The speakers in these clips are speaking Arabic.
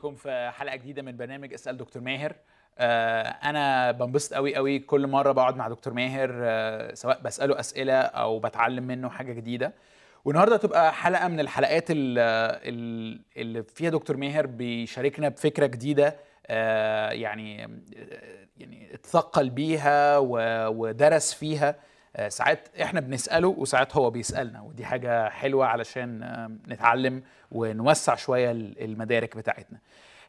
بيكم في حلقة جديدة من برنامج أسأل دكتور ماهر. آه، أنا بنبسط قوي قوي كل مرة بقعد مع دكتور ماهر آه، سواء بسأله أسئلة أو بتعلم منه حاجة جديدة. والنهاردة تبقى حلقة من الحلقات ال- ال- اللي فيها دكتور ماهر بيشاركنا بفكرة جديدة آه، يعني يعني اتثقل بيها ودرس فيها. ساعات إحنا بنسأله وساعات هو بيسألنا ودي حاجة حلوة علشان آه، نتعلم ونوسع شوية ال- المدارك بتاعتنا.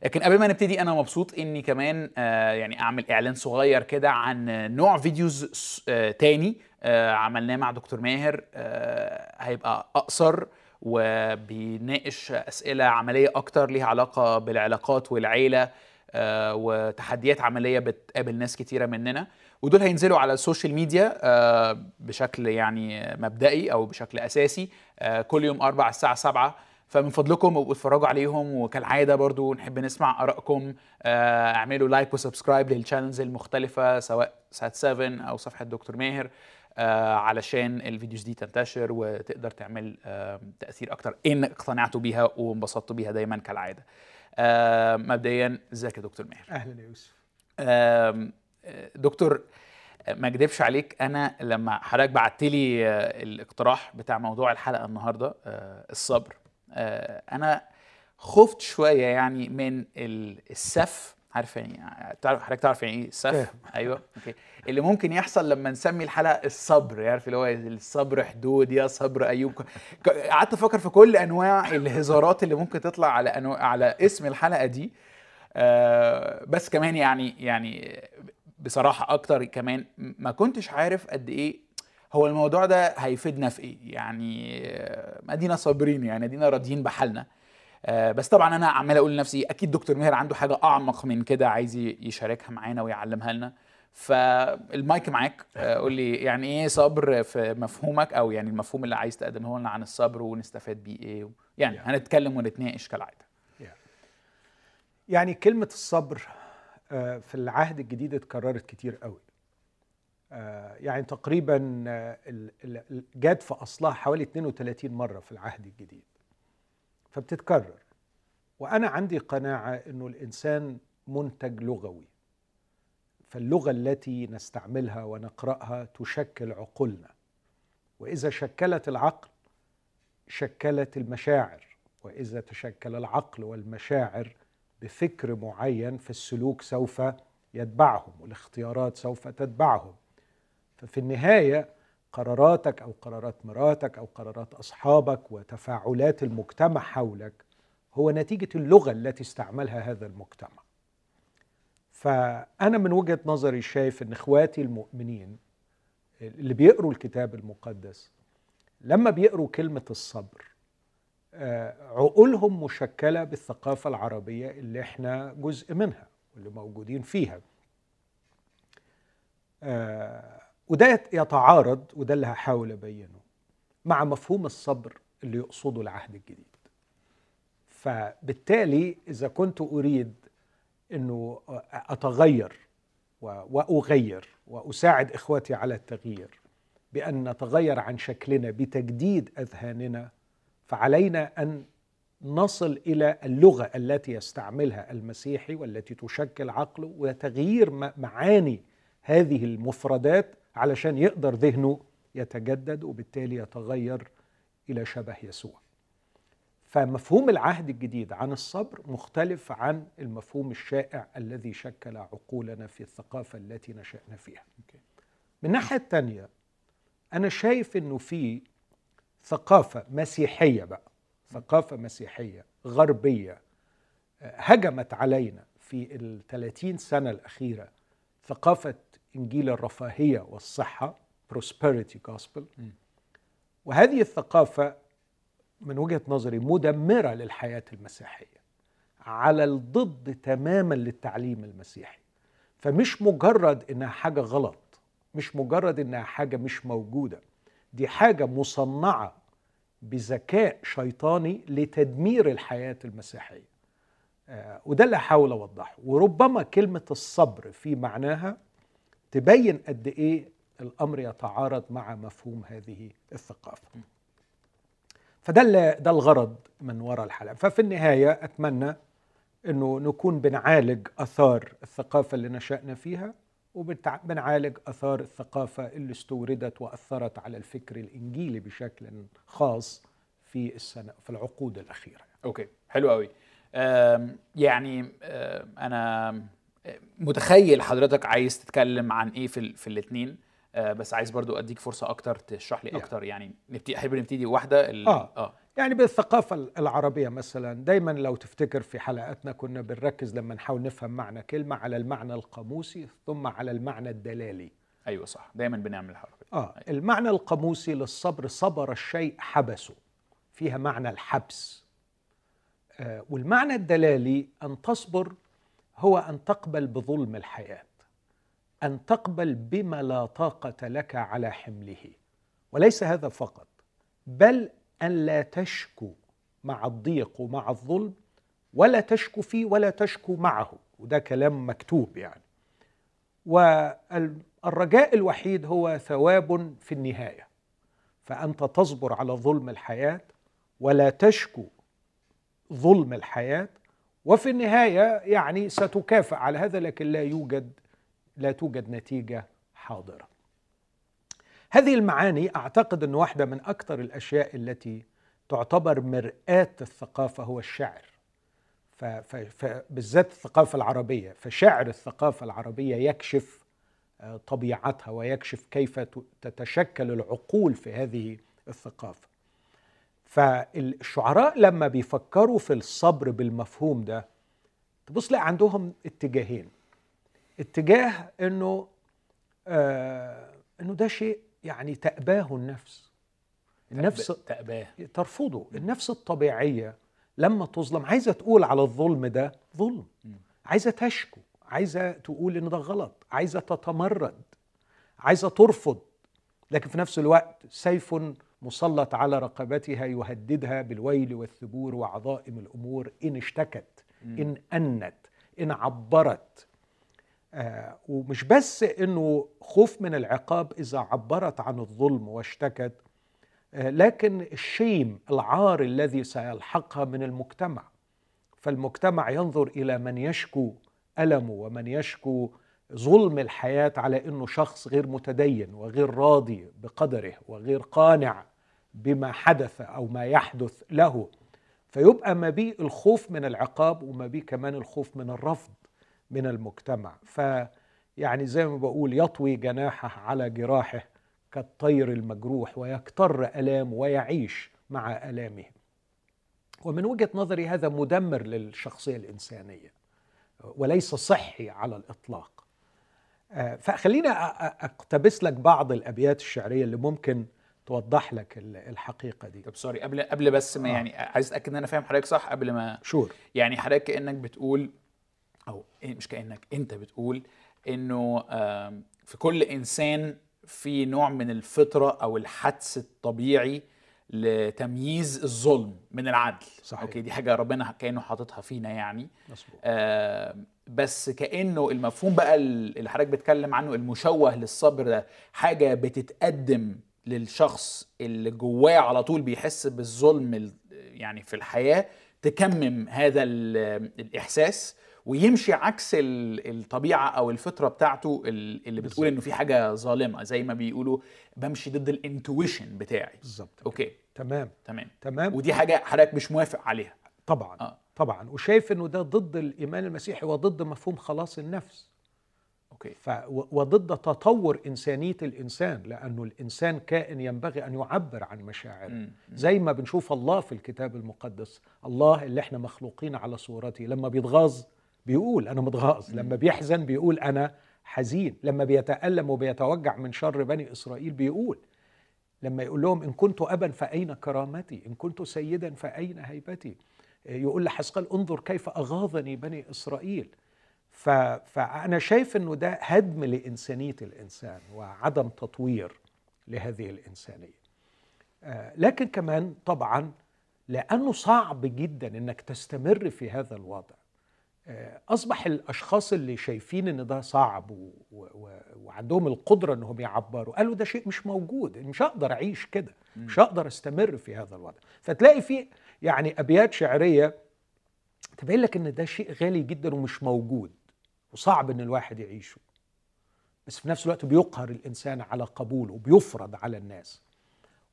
لكن قبل ما نبتدي أنا مبسوط إني كمان آه، يعني أعمل إعلان صغير كده عن نوع videos آه، تاني آه، عملناه مع دكتور ماهر آه، هيبقى أقصر وبيناقش أسئلة عملية أكتر ليها علاقة بالعلاقات والعيلة آه، وتحديات عملية بتقابل ناس كتيرة مننا. ودول هينزلوا على ال social media آه، بشكل يعني مبدئي أو بشكل أساسي آه، كل يوم أربع الساعة 7 فمن فضلكم ابقوا اتفرجوا عليهم وكالعادة برضو نحب نسمع آرائكم آه، اعملوا like و subscribe لل channels المختلفة سواء سات 7 أو صفحة دكتور ماهر علشان ال videos دي تنتشر وتقدر تعمل تأثير أكتر. إن اقتنعتوا بيها وانبسطتوا بيها دايما كالعادة. مبدئيا إزيك يا دكتور ماهر؟ أهلا يا يوسف. دكتور ما اكدبش عليك أنا لما حضرتك بعت لي آه، الاقتراح بتاع موضوع الحلقة النهارده آه، الصبر آه، أنا خفت شوية يعني من ال- السف عارف يعني تعرف حضرتك تعرف يعني إيه السف فاهم. أيوه أوكي. اللي ممكن يحصل لما نسمي الحلقة الصبر عارف اللي هو الصبر حدود يا صبر أيوب. قعدت أفكر في كل أنواع الهزارات اللي ممكن تطلع على على اسم الحلقة دي آه، بس كمان يعني يعني بصراحة أكتر كمان ما كنتش عارف قد إيه هو الموضوع ده هيفيدنا في إيه. يعني آه، ادينا صابرين يعني ادينا راضيين بحالنا. آه، بس طبعا أنا عمال أقول لنفسي أكيد دكتور ماهر عنده حاجة أعمق من كده عايز يشاركها معانا ويعلمها لنا. فالمايك معاك. آه، قول لي يعني إيه صبر في مفهومك أو يعني المفهوم اللي عايز تقدمه لنا عن الصبر ونستفاد بيه إيه يعني Yeah. هنتكلم ونتناقش كالعادة. يعني كلمة الصبر آه، في العهد الجديد اتكررت كتير قوي. آه، يعني تقريبا آه، جت في أصلها حوالي 32 مرة في العهد الجديد. فبتتكرر. وأنا عندي قناعة أنه الإنسان منتج لغوي. فاللغة التي نستعملها ونقرأها تشكل عقولنا. وإذا شكلت العقل شكلت المشاعر. وإذا تشكل العقل والمشاعر بفكر معين فالسلوك سوف يتبعهم والاختيارات سوف تتبعهم. ففي النهاية قراراتك أو قرارات مراتك أو قرارات أصحابك وتفاعلات المجتمع حولك هو نتيجة اللغة التي استعملها هذا المجتمع. فأنا من وجهة نظري شايف إن إخواتي المؤمنين اللي بيقروا الكتاب المقدس لما بيقروا كلمة الصبر عقولهم مشكلة بالثقافة العربية اللي إحنا جزء منها واللي موجودين فيها. آه، وده يتعارض وده اللي هحاول أبينه مع مفهوم الصبر اللي يقصده العهد الجديد. فبالتالي إذا كنت أريد أنه أتغير وأغير وأساعد إخوتي على التغيير بأن نتغير عن شكلنا بتجديد أذهاننا فعلينا أن نصل إلى اللغة التي يستعملها المسيحي والتي تشكل عقله وتغيير معاني هذه المفردات علشان يقدر ذهنه يتجدد وبالتالي يتغير إلى شبه يسوع. فمفهوم العهد الجديد عن الصبر مختلف عن المفهوم الشائع الذي شكل عقولنا في الثقافة التي نشأنا فيها. من الناحيه الثانية أنا شايف إنه في ثقافة مسيحية بقى ثقافة مسيحية غربية آه، هجمت علينا في الثلاثين سنة الأخيرة ثقافة إنجيل الرفاهية والصحة prosperity gospel. وهذه الثقافة من وجهة نظري مدمرة للحياة المسيحية على الضد تماما للتعليم المسيحي. فمش مجرد إنها حاجة غلط مش مجرد إنها حاجة مش موجودة. دي حاجة مصنعة بذكاء شيطاني لتدمير الحياة المسيحية. آه، وده اللي هحاول أوضحه. وربما كلمة الصبر في معناها تبين قد إيه الأمر يتعارض مع مفهوم هذه الثقافة. فده ده الغرض من وراء الحلقة. ففي النهاية أتمنى إنه نكون بنعالج آثار الثقافة اللي نشأنا فيها. وبنعالج آثار الثقافة اللي استوردت وأثرت على الفكر الإنجيلي بشكل خاص في السنة في العقود الأخيرة. أوكي حلو قوي. يعني أنا متخيل حضرتك عايز تتكلم عن إيه في في الاثنين بس عايز برضو أديك فرصة أكتر تشرح لي يعني. أكتر. يعني نبتدي أحب نبتدي واحدة ال- آه. آه. يعني بالثقافة العربية مثلا دايما لو تفتكر في حلقاتنا كنا بنركز لما نحاول نفهم معنى كلمة على المعنى القاموسي ثم على المعنى الدلالي. أيوه صح. دايما بنعمل الحركة دي. آه. المعنى القاموسي للصبر صبر الشيء حبسه. فيها معنى الحبس. آه والمعنى الدلالي أن تصبر هو أن تقبل بظلم الحياة. أن تقبل بما لا طاقة لك على حمله. وليس هذا فقط بل أن لا تشكو مع الضيق ومع الظلم ولا تشكو فيه ولا تشكو معه. وده كلام مكتوب يعني. والرجاء الوحيد هو ثواب في النهاية. فأنت تصبر على ظلم الحياة ولا تشكو ظلم الحياة. وفي النهاية يعني ستكافئ على هذا لكن لا يوجد لا توجد نتيجة حاضرة. هذه المعاني أعتقد أن واحدة من أكثر الأشياء التي تعتبر مرآة الثقافة هو الشعر. فبالذات الثقافة العربية. فشعر الثقافة العربية يكشف آه، طبيعتها ويكشف كيف تتشكل العقول في هذه الثقافة. فالشعراء لما بيفكروا في الصبر بالمفهوم ده تبص لا عندهم اتجاهين. اتجاه إنه آه إنه ده شيء يعني تأباه النفس. النفس تأباه. ترفضه. النفس الطبيعية لما تظلم عايزة تقول على الظلم ده ظلم. عايزة تشكو عايزة تقول إن ده غلط عايزة تتمرد عايزة ترفض. لكن في نفس الوقت سيف مسلط على رقبتها يهددها بالويل والثبور وعظائم الأمور. إن اشتكت إن أنت إن عبرت ومش بس إنه خوف من العقاب إذا عبرت عن الظلم واشتكت آه، لكن الشيم العار الذي سيلحقها من المجتمع. فالمجتمع ينظر إلى من يشكو المه ومن يشكو ظلم الحياة على إنه شخص غير متدين وغير راضي بقدره وغير قانع بما حدث أو ما يحدث له. فيبقى ما بيه الخوف من العقاب وما بيه كمان الخوف من الرفض. من المجتمع. فيعني زي ما بقول يطوي جناحه على جراحه كالطير المجروح ويكتر ألام ويعيش مع ألامه. ومن وجهة نظري هذا مدمر للشخصية الإنسانية وليس صحي على الإطلاق. آه، فخلينا أقتبس لك بعض الأبيات الشعرية اللي ممكن توضح لك ال- الحقيقة دي. طب sorry قبل قبل بس ما آه. يعني عايز أتأكد إن أنا فاهم حضرتك صح قبل ما شور. يعني حضرتك كأنك بتقول أو إيه مش كأنك أنت بتقول إنه في كل إنسان في نوع من الفطرة أو الحدس الطبيعي لتمييز الظلم من العدل. صحيح. okay دي حاجة ربنا كأنه حاططها فينا يعني. آه بس كأنه المفهوم بقى اللي حضرتك بتتكلم عنه المشوه للصبر ده حاجة بتتقدم للشخص اللي جواه على طول بيحس بالظلم ال- يعني في الحياة تكمم هذا ال- الإحساس. ويمشي عكس ال- الطبيعة أو الفطرة بتاعته ال- اللي بتقول إنه في حاجة ظالمة زي ما بيقولوا بمشي ضد ال intuition بتاعي. بالظبط. okay. تمام. تمام. تمام. ودي حاجة حضرتك مش موافق عليها. طبعا. آه. طبعا. وشايف إنه ده ضد الإيمان المسيحي وضد مفهوم خلاص النفس. أوكي. ف وضد تطور إنسانية الإنسان لأنه الإنسان كائن ينبغي أن يعبر عن مشاعره. زي ما بنشوف الله في الكتاب المقدس الله اللي إحنا مخلوقين على صورته لما بيتغاظ بيقول أنا متغاظ لما بيحزن بيقول أنا حزين لما بيتألم وبيتوجع من شر بني إسرائيل بيقول لما يقول لهم إن كنت أبا فأين كرامتي؟ إن كنت سيدا فأين هيبتي؟ يقول لحسقال انظر كيف أغاظني بني إسرائيل. ف... فأنا شايف إنه ده هدم لإنسانية الإنسان وعدم تطوير لهذه الإنسانية. آه، لكن كمان طبعا لأنه صعب جدا إنك تستمر في هذا الوضع. أصبح الأشخاص اللي شايفين إن ده صعب و... و... و... وعندهم القدرة إنهم يعبروا قالوا ده شيء مش موجود مش هقدر أعيش كده مش هقدر أستمر في هذا الوضع. فتلاقي في يعني أبيات شعرية تبين لك إن ده شيء غالي جدا ومش موجود وصعب إن الواحد يعيشه. بس في نفس الوقت بيقهر الإنسان على قبوله وبيفرض على الناس.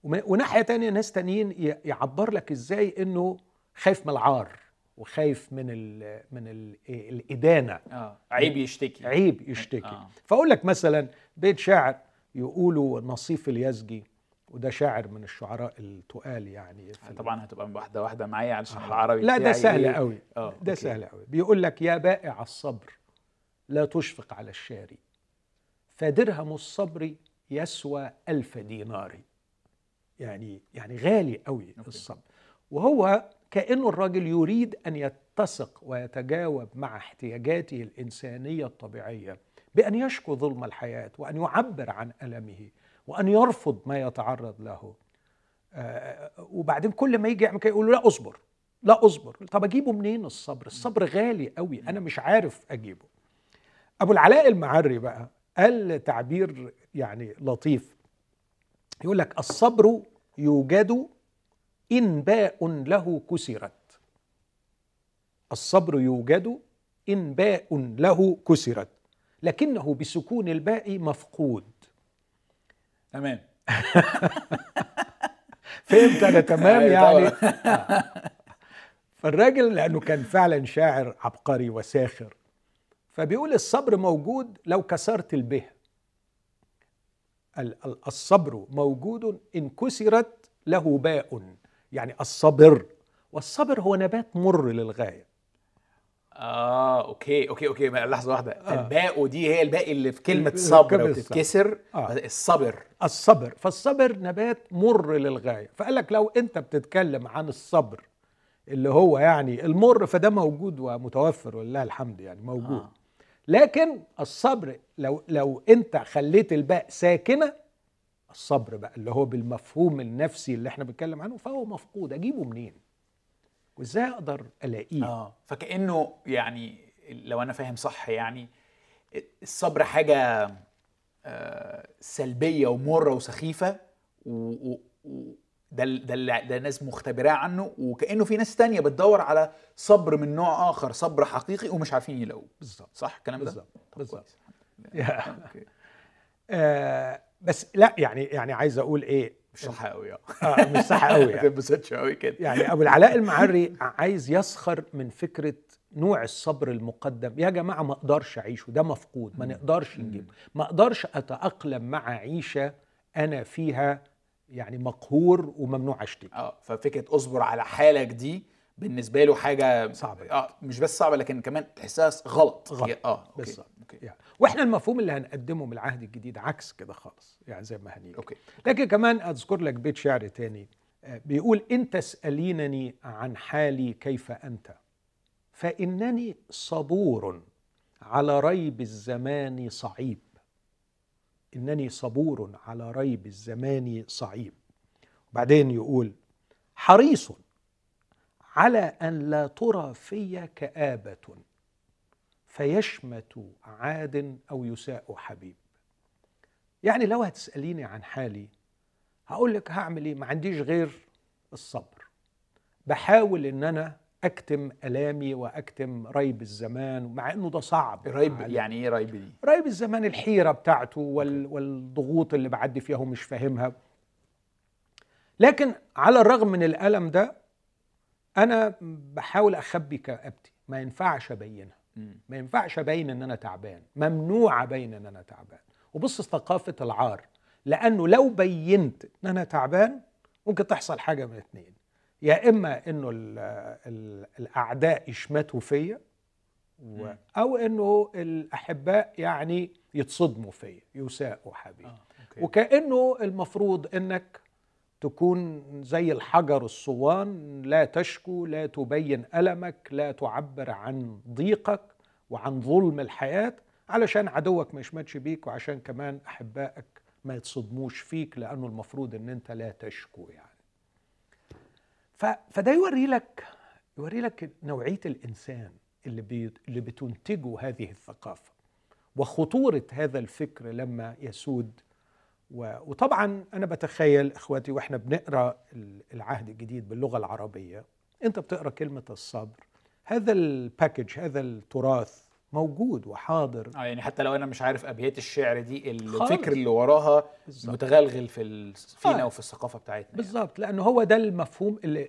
وناحية تانية ناس تانيين يعبر لك إزاي إنه خايف من العار. وخايف من ال من ال الإدانة آه عيب يشتكي عيب يشتكي آه. فأقول لك مثلا بيت شاعر يقولوا نصيف اليزجي وده شاعر من الشعراء التقال يعني ال- طبعا هتبقى واحدة واحدة معايا علشان العربي لا ده سهل؟ قوي آه ده. سهل قوي بيقول لك يا بائع الصبر لا تشفق على الشاري فدرهم الصبر يسوى ألف دينار يعني يعني غالي قوي. الصبر وهو كأنه الراجل يريد أن يتسق ويتجاوب مع احتياجاته الإنسانية الطبيعية بأن يشكو ظلم الحياة وأن يعبر عن ألمه وأن يرفض ما يتعرض له. آه، وبعدين كل ما يجي يعمل كده يقول له لا أصبر لا أصبر. طب أجيبه منين الصبر؟ الصبر غالي قوي أنا مش عارف أجيبه. أبو العلاء المعري بقى قال تعبير يعني لطيف. يقول لك الصبر يوجد ان باء له كسرت. الصبر يوجد ان باء له كسرت. لكنه بسكون الباء مفقود. تمام. فهمت أنا تمام أيوة يعني. فالراجل لأنه كان فعلا شاعر عبقري وساخر فبيقول الصبر موجود لو كسرت البه. ال- ال- الصبر موجود إن كسرت له باء. يعني الصبر والصبر هو نبات مر للغاية. آه okay okay okay لحظة واحدة. آه. الباء ودي هي الباء اللي في كلمة صبر وتتكسر. آه. الصبر. الصبر. فالصبر نبات مر للغاية. فقال لك لو أنت بتتكلم عن الصبر اللي هو يعني المر فده موجود ومتوفر ولله الحمد يعني موجود. آه. لكن الصبر لو لو أنت خليت الباء ساكنة الصبر بقى اللي هو بالمفهوم النفسي اللي إحنا بنتكلم عنه فهو مفقود. أجيبه منين؟ وإزاي أقدر ألاقيه؟ آه فكأنه يعني لو أنا فاهم صح يعني الصبر حاجة آه، سلبية ومرة وسخيفة و- و- و- ده ده اللي- ده ناس مختبراه عنه وكأنه في ناس تانية بتدور على صبر من نوع آخر صبر حقيقي ومش عارفين يلاقوه. بالظبط. صح الكلام ده؟ بالظبط. بالظبط. آه بس لا يعني يعني عايز أقول إيه مش صح قوي آه. آه مش صح قوي يعني. تنبسطش قوي كده. يعني أبو العلاء المعري عايز يسخر من فكرة نوع الصبر المقدم. يا جماعة ما أقدرش أعيشه ده مفقود ما نقدرش نجيبه. ما أقدرش أتأقلم مع عيشة أنا فيها يعني مقهور وممنوع أشتكي. آه ففكرة أصبر على حالك دي بالنسبة له حاجة صعبة. آه مش بس صعبة لكن كمان تحسها غلط غلط. آه okay. بالظبط. okay يعني وإحنا المفهوم اللي هنقدمه من العهد الجديد عكس كده خالص يعني زي ما هنيجي أوكي لكن كمان أذكر لك بيت شعر تاني آه، بيقول إن تسألينني عن حالي كيف أنت فإنني صبور على ريب الزمان صعيب إنني صبور على ريب الزمان صعيب وبعدين يقول حريص على أن لا ترى في كآبة فيشمت عاد أو يساء حبيب. يعني لو هتسأليني عن حالي هقول لك هعمل إيه؟ ما عنديش غير الصبر. بحاول إن أنا أكتم ألامي وأكتم ريب الزمان مع إنه ده صعب. ريب يعني إيه ريب دي؟ ريب الزمان الحيرة بتاعته وال والضغوط اللي بعدي فيها ومش فاهمها. لكن على الرغم من الألم ده أنا بحاول أخبي كآبتي ما ينفعش أبينها. ما ينفعش أبين إن أنا تعبان. ممنوع أبين إن أنا تعبان. وبص ثقافة العار لأنه لو بينت إن أنا تعبان ممكن تحصل حاجة من اتنين. يا إما إنه ال ال الأعداء يشمتوا فيا. أو إنه الأحباء يعني يتصدموا فيا يساءوا حبيبي. أوكي. وكأنه المفروض إنك تكون زي الحجر الصوان لا تشكو لا تبين ألمك لا تعبر عن ضيقك وعن ظلم الحياة علشان عدوك ما يشمتش بيك وعشان كمان أحبائك ما يتصدموش فيك لأنه المفروض إن أنت لا تشكو يعني. فده يوري لك يوري لك نوعية الإنسان اللي بي... اللي بتنتجه هذه الثقافة وخطورة هذا الفكر لما يسود. وطبعا أنا بتخيل إخواتي وإحنا بنقرأ ال- العهد الجديد باللغة العربية أنت بتقرأ كلمة الصبر هذا الباكج هذا التراث موجود وحاضر آه يعني حتى لو أنا مش عارف ابيات الشعر دي. الفكر اللي وراها بالظبط. متغلغل في ال- فينا آه. وفي الثقافة بتاعتنا يعني. بالظبط لأنه هو ده المفهوم اللي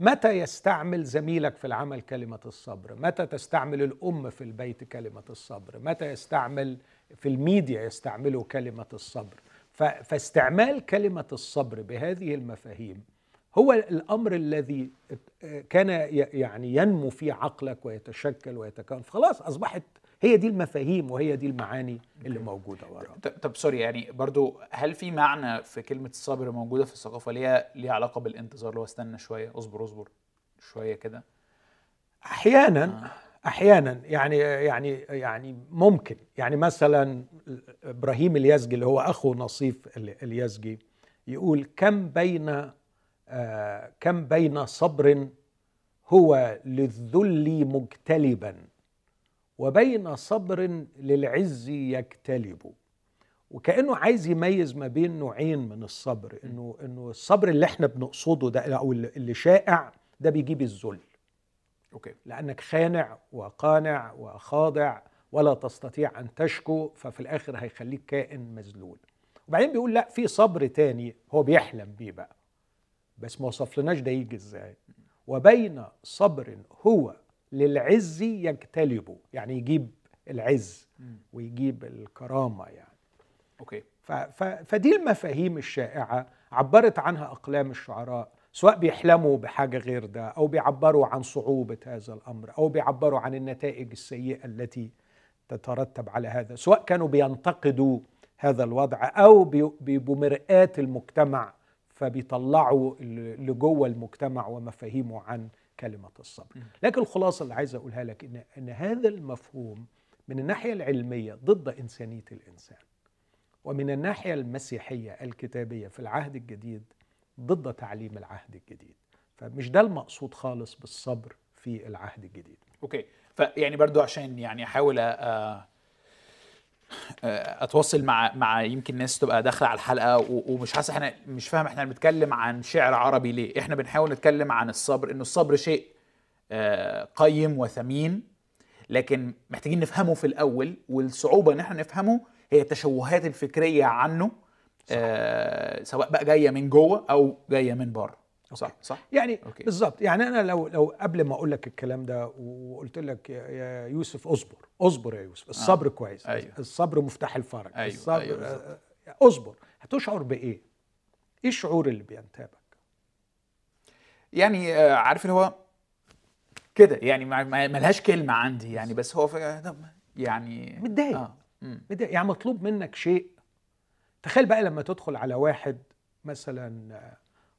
متى يستعمل زميلك في العمل كلمة الصبر متى تستعمل الأم في البيت كلمة الصبر متى يستعمل في الميديا يستعملوا كلمة الصبر فاستعمال كلمة الصبر بهذه المفاهيم هو الأمر الذي كان يعني ينمو في عقلك ويتشكل ويتكون. خلاص أصبحت هي دي المفاهيم وهي دي المعاني اللي موجودة وراها. طب سوري يعني برضو هل في معنى في كلمة الصبر موجودة في الثقافة ليها ليها علاقة بالانتظار هو استنى شوية اصبر اصبر شوية كده؟ أحيانا أحيانا يعني يعني يعني ممكن. يعني مثلا إبراهيم اليزجي اللي هو أخو نصيف ال- اليزجي يقول كم بين آه كم بين صبر هو للذل مجتلبا وبين صبر للعز يجتلب. وكأنه عايز يميز ما بين نوعين من الصبر إنه إنه الصبر اللي إحنا بنقصده ده أو اللي شائع ده بيجيب الذل. okay. لأنك خانع وقانع وخاضع ولا تستطيع أن تشكو ففي الآخر هيخليك كائن مذلول. وبعدين بيقول لا في صبر تاني هو بيحلم بيه بقى. بس ما وصفلناش ده يجي إزاي؟ وبين صبر هو للعز يجتلبه يعني يجيب العز ويجيب الكرامة يعني. okay. ف ف فدي المفاهيم الشائعة عبرت عنها أقلام الشعراء سواء بيحلموا بحاجة غير ده أو بيعبروا عن صعوبة هذا الأمر أو بيعبروا عن النتائج السيئة التي تترتب على هذا سواء كانوا بينتقدوا هذا الوضع أو بي- بيبقوا مرآة المجتمع فبيطلعوا اللي جوه المجتمع ومفاهيمه عن كلمة الصبر. لكن الخلاصة اللي عايز أقولها لك إن, إن هذا المفهوم من الناحية العلمية ضد إنسانية الإنسان ومن الناحية المسيحية الكتابية في العهد الجديد ضد تعليم العهد الجديد. فمش ده المقصود خالص بالصبر في العهد الجديد. أوكي. فيعني برضو عشان يعني أحاول أ- أتواصل مع مع يمكن ناس تبقى داخلة على الحلقة ومش حاسس إحنا مش فاهم إحنا بنتكلم عن شعر عربي ليه. إحنا بنحاول نتكلم عن الصبر إنه الصبر شيء آه، قيم وثمين لكن محتاجين نفهمه في الأول والصعوبة إن إحنا نفهمه هي التشوهات الفكرية عنه آه سواء بقى جاية من جوه أو جاية من بره. صح صح. يعني. بالظبط. يعني أنا لو لو قبل ما أقول لك الكلام ده وقلت لك يا- يوسف اصبر اصبر يا يوسف. الصبر كويس. أيوه. الصبر مفتاح الفرج. أيوه، الصبر أيوه. آه، آه، اصبر. هتشعر بإيه؟ إيه الشعور اللي بينتابك؟ يعني آه، عارف اللي هو كده. يعني ملهاش كلمة عندي يعني بس هو يعني متضايق. مم. متضايق. يعني مطلوب منك شيء تخيل بقى لما تدخل على واحد مثلا آه،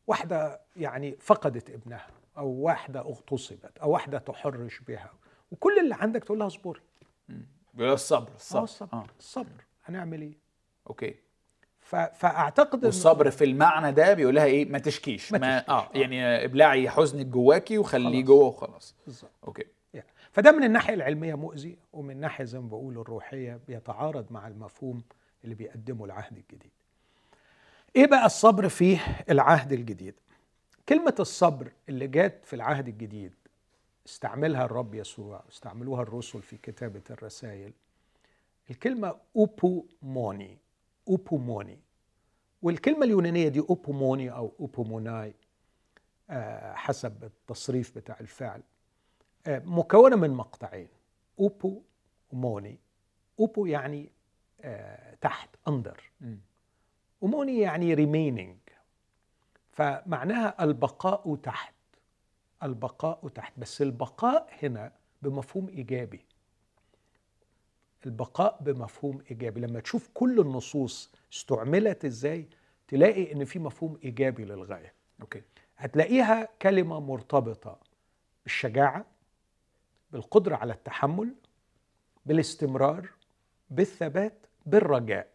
واحدة يعني فقدت ابنها أو واحدة اغتصبت أو واحدة تحرش بها وكل اللي عندك تقول لها اصبري. بيقول الصبر الصبر. الصبر. آه. الصبر. هنعمل إيه؟ أوكي. ف... فأعتقد والصبر في المعنى ده بيقول لها إيه؟ ما تشكيش. ما ما تشكيش، آه. آه. يعني آه، ابلعي حزنك جواكي وخليه خلاص. جوه وخلاص. بالظبط. أوكي. يعني. فده من الناحية العلمية مؤذي ومن الناحية زي ما بقول الروحية بيتعارض مع المفهوم اللي بيقدمه العهد الجديد. إيه بقى الصبر في العهد الجديد؟ كلمة الصبر اللي جات في العهد الجديد استعملها الرب يسوع استعملوها الرسل في كتابة الرسائل. الكلمة υπομονή υπομονή. والكلمة اليونانية دي υπομονή أو υπομοναί آه، حسب التصريف بتاع الفعل. آه، مكونة من مقطعين. υπό و μονή υπό يعني تحت under مم. و μονή يعني remaining. فمعناها البقاء تحت. البقاء تحت. بس البقاء هنا بمفهوم إيجابي. البقاء بمفهوم إيجابي. لما تشوف كل النصوص استعملت إزاي تلاقي إن في مفهوم إيجابي للغاية. okay. هتلاقيها كلمة مرتبطة بالشجاعة بالقدرة على التحمل بالاستمرار بالثبات بالرجاء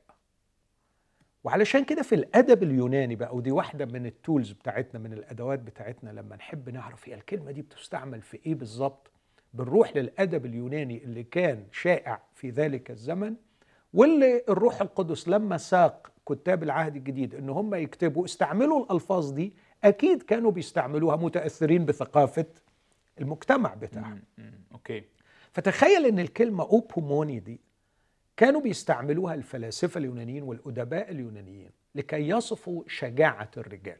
وعلشان كده في الأدب اليوناني بقى ودي واحدة من ال tools بتاعتنا من الأدوات بتاعتنا لما نحب نعرف هي الكلمة دي بتستعمل في إيه بالظبط بنروح للأدب اليوناني اللي كان شائع في ذلك الزمن واللي الروح القدس لما ساق كتاب العهد الجديد إن هم يكتبوا استعملوا الألفاظ دي أكيد كانوا بيستعملوها متأثرين بثقافة المجتمع بتاعه مم. مم. أوكي فتخيل إن الكلمة أوبوموني دي كانوا بيستعملوها الفلاسفة اليونانيين والأدباء اليونانيين لكي يصفوا شجاعة الرجال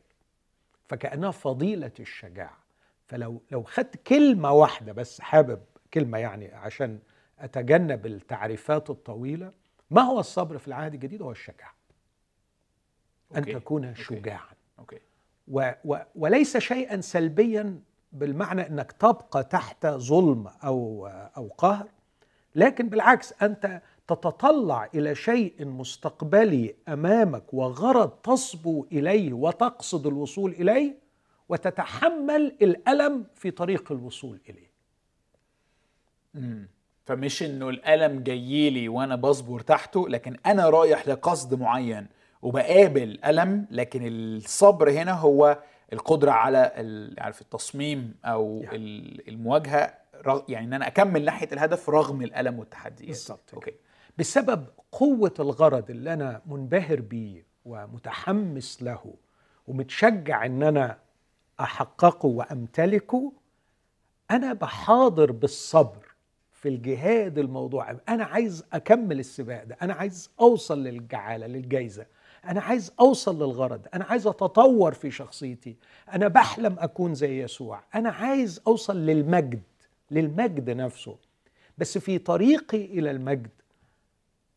فكأنها فضيلة الشجاعة فلو لو خدت كلمة واحدة بس حابب كلمة يعني عشان أتجنب التعريفات الطويلة ما هو الصبر في العهد الجديد هو الشجاعة أن okay. تكون okay. شجاعا okay و و وليس شيئا سلبيا بالمعنى إنك تبقى تحت ظلم أو أو قهر لكن بالعكس أنت تتطلع إلى شيء مستقبلي أمامك وغرض تصبو إليه وتقصد الوصول إليه وتتحمل الألم في طريق الوصول إليه مم. فمش إنه الألم جاي لي وأنا بصبر تحته لكن أنا رايح لقصد معين وبقابل ألم لكن الصبر هنا هو القدرة على عارف التصميم أو يعني. ال- المواجهة يعني إن أنا أكمل ناحية الهدف رغم الألم والتحديات بالظبط أوكي بسبب قوة الغرض اللي أنا منبهر بيه ومتحمس له ومتشجع إن أنا أحققه وأمتلكه أنا بحاضر بالصبر في الجهاد الموضوع. أنا عايز أكمل السباق ده. أنا عايز أوصل للجعالة للجايزة. أنا عايز أوصل للغرض. أنا عايز أتطور في شخصيتي. أنا بحلم أكون زي يسوع. أنا عايز أوصل للمجد للمجد نفسه. بس في طريقي إلى المجد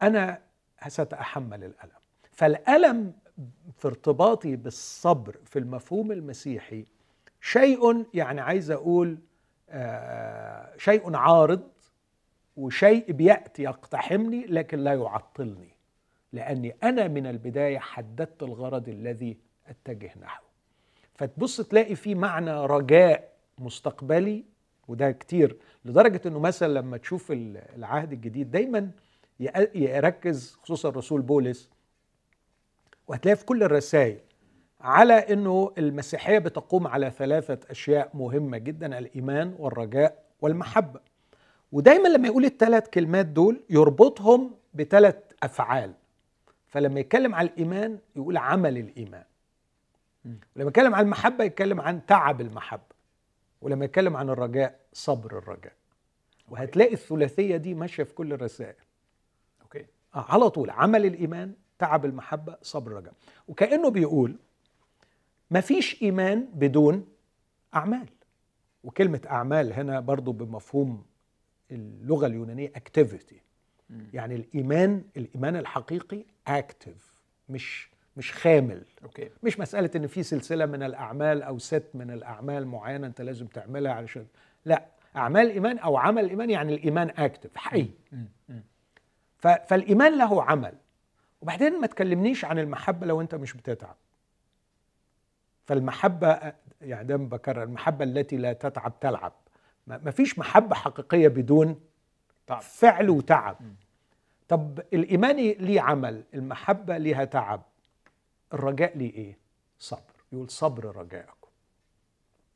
أنا ستتحمل الألم. فالألم في ارتباطي بالصبر في المفهوم المسيحي شيء يعني عايز أقول آه، شيء عارض وشيء بيأتي يقتحمني لكن لا يعطلني لأني أنا من البداية حددت الغرض الذي أتجه نحوه فتبص تلاقي في معنى رجاء مستقبلي وده كتير لدرجة إنه مثلا لما تشوف ال- العهد الجديد دايما يركز خصوصا الرسول بولس وهتلاقي في كل الرسائل على إنه المسيحية بتقوم على ثلاثة أشياء مهمة جدا الإيمان والرجاء والمحبة. ودايما لما يقول الثلاث كلمات دول يربطهم بثلاث أفعال. فلما يتكلم عن الإيمان يقول عمل الإيمان. ولما يتكلم عن المحبة يتكلم عن تعب المحبة. ولما يتكلم عن الرجاء صبر الرجاء. وهتلاقي الثلاثية دي ماشية في كل الرسائل. على طول عمل الإيمان تعب المحبة صبر الرجاء. وكأنه بيقول مفيش إيمان بدون أعمال. وكلمة أعمال هنا برضو بمفهوم اللغة اليونانية activity يعني الإيمان الإيمان الحقيقي active مش مش خامل. okay. مش مسألة إن في سلسلة من الأعمال أو ست من الأعمال معينة أنت لازم تعملها علشان لا. أعمال الايمان أو عمل الايمان يعني الإيمان اكتف حي ف- فالإيمان له عمل. وبعدين ما تكلمنيش عن المحبة لو أنت مش بتتعب. فالمحبة يعني دايما بكرر المحبة التي لا تتعب تلعب. ما فيش محبة حقيقية بدون تعب. فعل وتعب. طب الإيمان ليه عمل؟ المحبة ليها تعب. الرجاء ليه إيه؟ صبر. يقول صبر رجائكم.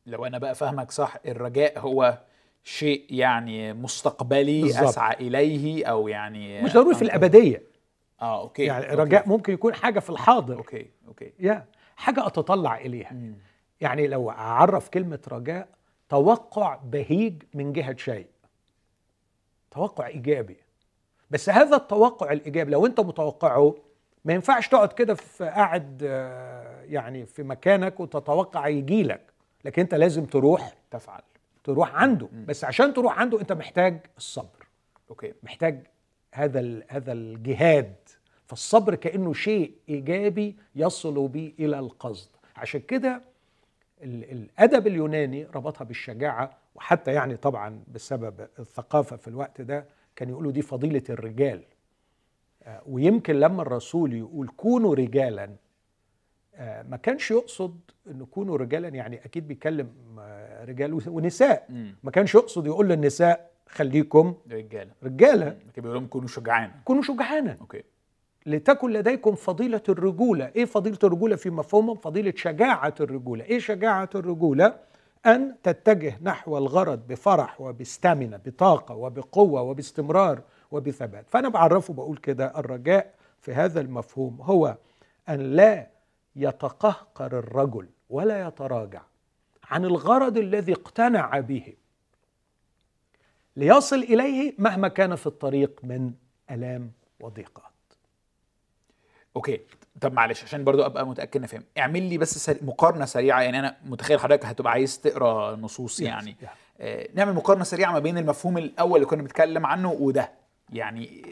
لو أنا بقى فاهمك صح الرجاء هو شيء يعني مستقبلي بالظبط. أسعى إليه أو يعني مش ضروري في الأبدية. آه okay يعني okay. الرجاء ممكن يكون حاجة في الحاضر. okay okay. يا حاجة أتطلع إليها. يعني لو أعرف كلمة رجاء توقع بهيج من جهة شيء. توقع إيجابي. بس هذا التوقع الإيجابي لو أنت متوقعه ما ينفعش تقعد كده في قاعد آه، يعني في مكانك وتتوقع يجي لك لكن أنت لازم تروح. تفعل. تروح عنده. بس عشان تروح عنده انت محتاج الصبر. أوكي. محتاج هذا هذا الجهاد. فالصبر كأنه شيء إيجابي يصل بي إلى القصد. عشان كده ال- الأدب اليوناني ربطها بالشجاعة وحتى يعني طبعا بسبب الثقافة في الوقت ده كان يقولوا دي فضيلة الرجال. آه، ويمكن لما الرسول يقول كونوا رجالا ما كانش يقصد إن كونوا رجالا يعني أكيد بيكلم آه، رجال ونساء. ما كانش يقصد يقول للنساء خليكم رجاله رجاله كان بيقول لهم كونوا شجعان كونوا شجعانا أوكي. لتكن لديكم فضيلة الرجولة. إيه فضيلة الرجولة في مفهومهم؟ فضيلة شجاعة الرجولة. إيه شجاعة الرجولة؟ أن تتجه نحو الغرض بفرح وبستامنة بطاقة وبقوة وباستمرار وبثبات. فأنا بعرفه بقول كده الرجاء في هذا المفهوم هو أن لا يتقهقر الرجل ولا يتراجع عن الغرض الذي اقتنع به. ليصل إليه مهما كان في الطريق من آلام وضيقات. أوكي طب معلش عشان برضو أبقى متأكد فاهم اعمل لي بس سري... مقارنة سريعة يعني أنا متخيل حضرتك هتبقى عايز تقرأ نصوص يعني. yeah. آه نعمل مقارنة سريعة ما بين المفهوم الأول اللي كنا بنتكلم عنه وده. يعني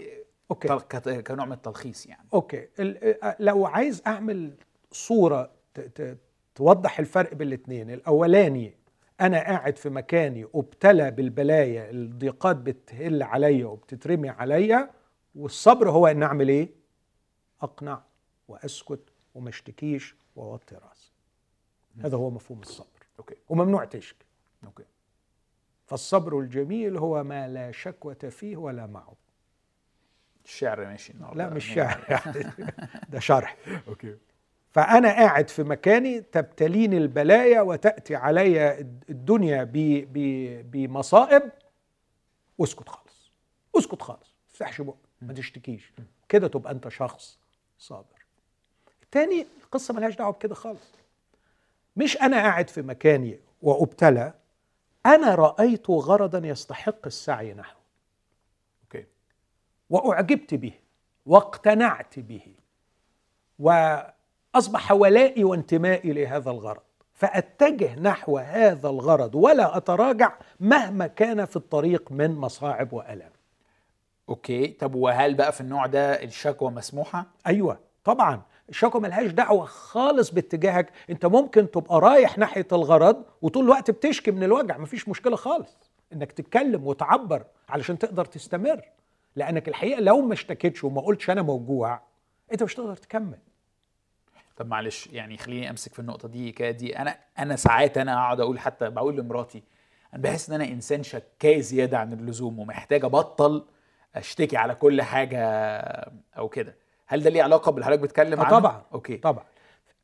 okay. طل... كت- كنوع من التلخيص يعني. أوكي. آه، لو عايز أعمل ت- توضح الفرق بين الاثنين الأولاني أنا قاعد في مكاني ابتلى بالبلايا الضيقات بتهل عليا وبتترمي عليا والصبر هو إن أعمل إيه؟ أقنع وأسكت وما اشتكيش وأوطي رأسي. هذا هو مفهوم الصبر. okay. وممنوع تشكي. okay. فالصبر الجميل هو ما لا شكوة فيه ولا معه. الشعر ماشي النهارده. لا مش شعر. يعني ده شرح. أوكي. فأنا قاعد في مكاني تبتليني البلايا وتأتي علي الدنيا بمصائب. اسكت خالص اسكت خالص ما تفتحش بقك ما تشتكيش. كده تبقى أنت شخص صابر. تاني القصة ملهاش دعوة بكده خالص. مش أنا قاعد في مكاني وأبتلى أنا رأيت غرضا يستحق السعي نحوه. أوكي. وأعجبت به واقتنعت به. واصبح ولائي وانتمائي لهذا الغرض. فأتجه نحو هذا الغرض ولا أتراجع مهما كان في الطريق من مصاعب والام أوكي طب وهل بقى في النوع ده الشكوى مسموحة؟ أيوه طبعا. الشكوى ملهاش دعوة خالص باتجاهك. أنت ممكن تبقى رايح ناحية الغرض وطول الوقت بتشكي من الوجع. مفيش مشكلة خالص. إنك تتكلم وتعبر علشان تقدر تستمر. لأنك الحقيقة لو ما اشتكيتش وما قلتش أنا موجوع أنت مش هتقدر تكمل. طب معلش يعني خليني أمسك في النقطة دي كده دي أنا أنا ساعات أنا أقعد أقول حتى بقول لمراتي أنا بحس إن أنا إنسان شكاي زيادة عن اللزوم ومحتاج أبطل أشتكي على كل حاجة أو كده. هل ده ليه علاقة باللي حضرتك بتتكلم آه عنه؟ طبعا okay. طبعا.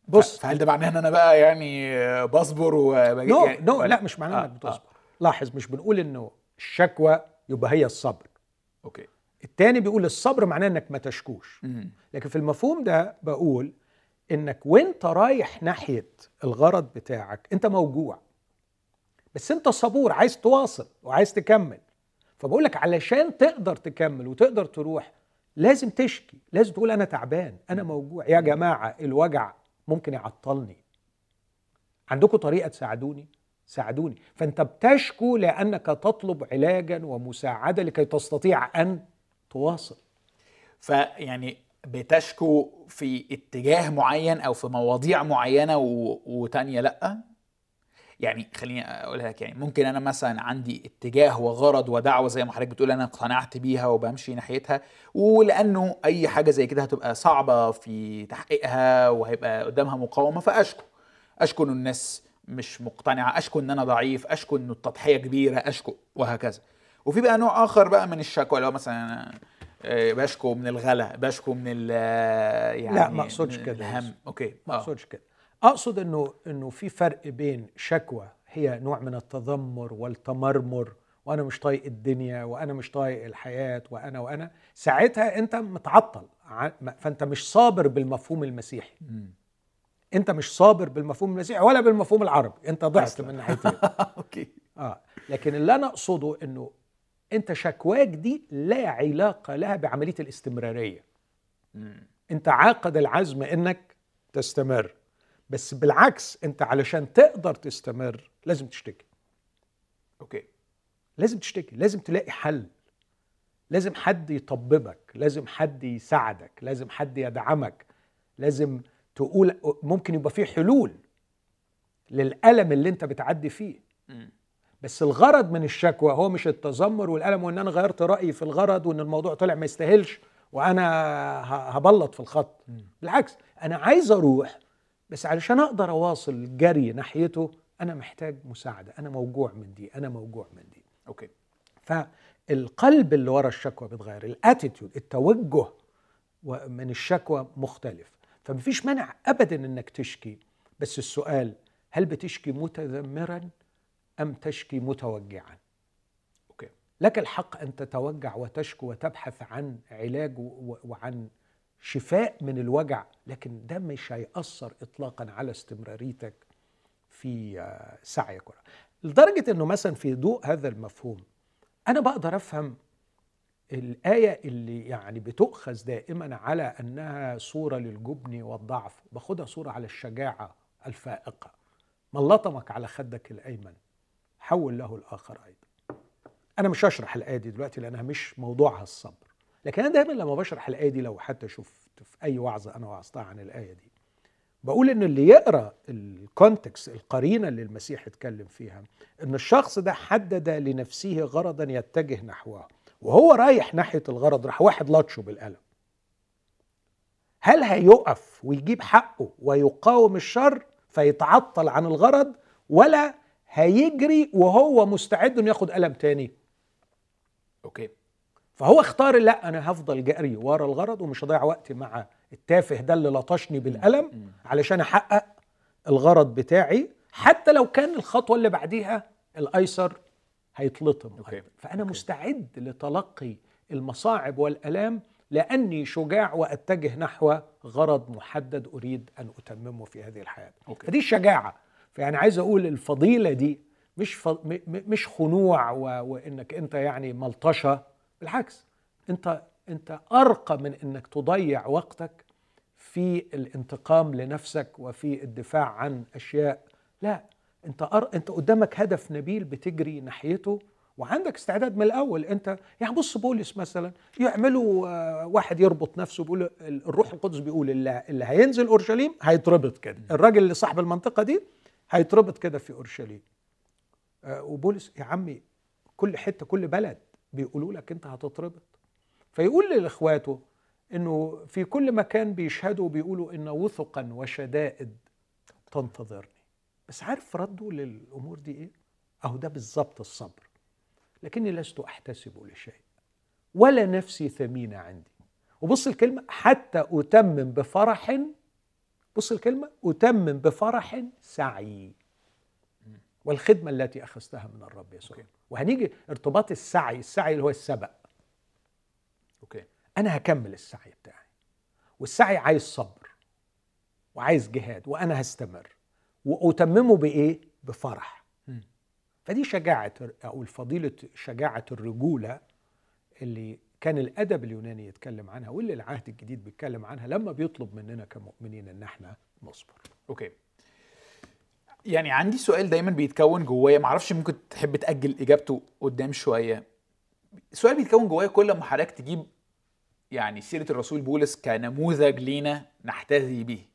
بص فهل ده معناه إن أنا بقى يعني بصبر وبجي نو يعني نو ولا- لا مش معناه آه، إنك آه، بتصبر لاحظ مش بنقول إنه الشكوى يبقى هي الصبر. okay. التاني بيقول الصبر معناه إنك ما تشكوش. لكن في المفهوم ده بقول إنك وأنت رايح ناحية الغرض بتاعك أنت موجوع. بس أنت صبور عايز تواصل وعايز تكمل. فبقول لك علشان تقدر تكمل وتقدر تروح لازم تشكي لازم تقول أنا تعبان أنا موجوع. يا جماعة الوجع ممكن يعطلني. عندكم طريقة تساعدوني؟ ساعدوني. فأنت بتشكو لأنك تطلب علاجا ومساعدة لكي تستطيع أن تواصل. فيعني بتشكو في اتجاه معين أو في مواضيع معينة و... وتانية لأ؟ يعني خليني أقولها لك يعني ممكن أنا مثلا عندي اتجاه وغرض ودعوة زي ما حضرتك بتقول أنا اقتنعت بيها وبمشي ناحيتها ولأنه أي حاجة زي كده هتبقى صعبة في تحقيقها وهيبقى قدامها مقاومة فأشكو. أشكو ان الناس مش مقتنعة أشكو إن أنا ضعيف أشكو ان التضحية كبيرة أشكو وهكذا. وفي بقى نوع آخر بقى من الشكوى اللي هو مثلا بشكو من الغلا بشكو من ال يعني لا، ما أقصدش من كده الهم. أوكي ما آه. أقصدش كده أقصد إنه إنه في فرق بين شكوى هي نوع من التذمر والتمرمر وأنا مش طايق الدنيا وأنا مش طايق الحياة وأنا وأنا ساعتها أنت متعطل فأنت مش صابر بالمفهوم المسيحي مم. أنت مش صابر بالمفهوم المسيحي ولا بالمفهوم العربي أنت ضعت. من ناحيتين okay آه لكن اللي أنا أقصده إنه انت شكواك دي لا علاقة لها بعملية الاستمرارية. انت عاقد العزم انك تستمر بس بالعكس انت علشان تقدر تستمر لازم تشتكي. okay. لازم تشتكي لازم تلاقي حل. لازم حد يطببك لازم حد يساعدك لازم حد يدعمك لازم تقول ممكن يبقى فيه حلول للألم اللي انت بتعدي فيه. بس الغرض من الشكوى هو مش التذمر والألم وإن أنا غيرت رأيي في الغرض وإن الموضوع طلع ما يستاهلش وأنا ه- هبلط في الخط. بالعكس أنا عايز أروح بس علشان أقدر أواصل الجري ناحيته أنا محتاج مساعدة. أنا موجوع من دي أنا موجوع من دي. okay. فالقلب اللي ورا الشكوى بيتغير ال attitude التوجه من الشكوى مختلف. فمفيش مانع ابدا إنك تشكي. بس السؤال هل بتشكي متذمرا؟ أم تشكي متوجعا. أوكي. لك الحق أن تتوجع وتشكو وتبحث عن علاج وعن شفاء من الوجع لكن ده مش هيأثر اطلاقا على استمراريتك في آه، سعيك ورا. لدرجة إنه مثلا في ضوء هذا المفهوم أنا بقدر أفهم الآية اللي يعني بتؤخذ دائما على أنها صورة للجبن والضعف باخدها صورة على الشجاعة الفائقة. من لطمك على خدك الأيمن. حول له الآخر أيضا. أنا مش هشرح الآية دي دلوقتي لأنها مش موضوعها الصبر. لكن أنا دايما لما بشرح الآية دي لو حتى شفت في أي وعظة أنا وعظتها عن الآية دي بقول إن اللي يقرأ الكونتكست القرينة اللي المسيح اتكلم فيها إن الشخص ده حدد لنفسه غرضا يتجه نحوه وهو رايح ناحية الغرض راح واحد لطشه بالقلم. هل هيقف ويجيب حقه ويقاوم الشر فيتعطل عن الغرض ولا هيجري وهو مستعد إنه ياخد قلم تاني. أوكي. فهو اختار لا أنا هفضل جري ورا الغرض ومش هضيع وقتي مع التافه ده اللي لطشني بالقلم علشان أحقق الغرض بتاعي. حتى لو كان الخطوة اللي بعديها الأيسر هيتلطم. أوكي. فأنا okay. مستعد لتلقي المصاعب والألام لأني شجاع وأتجه نحو غرض محدد أريد أن أتممه في هذه الحياة. okay. فدي الشجاعة. فيعني عايز أقول الفضيلة دي مش ف... م... مش خنوع و... وإنك أنت يعني ملطشة بالعكس أنت أنت أرقى من إنك تضيع وقتك في الانتقام لنفسك وفي الدفاع عن أشياء. لا أنت أر... أنت قدامك هدف نبيل بتجري ناحيته وعندك استعداد من الأول. أنت يعني بص بولس مثلا يعملوا آه، واحد يربط نفسه بيقول الروح القدس بيقول اللي, اللي هينزل أورشليم هيتربط كده. الراجل اللي صاحب المنطقة دي هيتربط كده في اورشليم. آه، وبولس يا عمي كل حتة كل بلد بيقولوا لك انت هتتربط. فيقول لإخواته إنه في كل مكان بيشهدوا بيقولوا إن وثقا وشدائد تنتظرني. بس عارف ردوا للأمور دي إيه؟ أهو ده بالظبط الصبر. لكني لست أحتسب لشيء ولا نفسي ثمينة عندي. وبص الكلمة حتى أتمم بفرح بص الكلمة أتمم بفرح سعي. والخدمة التي أخذتها من الرب يسوع. أوكي. وهنيجي ارتباط السعي السعي اللي هو السبق. okay. أنا هكمل السعي بتاعي. والسعي عايز صبر وعايز جهاد وأنا هستمر. وأتممه بإيه؟ بفرح. مم. فدي شجاعة أو فضيلة شجاعة الرجولة اللي كان الأدب اليوناني يتكلم عنها واللي العهد الجديد بيتكلم عنها لما بيطلب مننا كمؤمنين إن إحنا نصبر. okay. يعني عندي سؤال دايما بيتكون جوايا معرفش ممكن تحب تأجل إجابته قدام شوية. سؤال بيتكون جوايا كل ما حضرتك تجيب يعني سيرة الرسول بولس كنموذج لينا نحتذي به.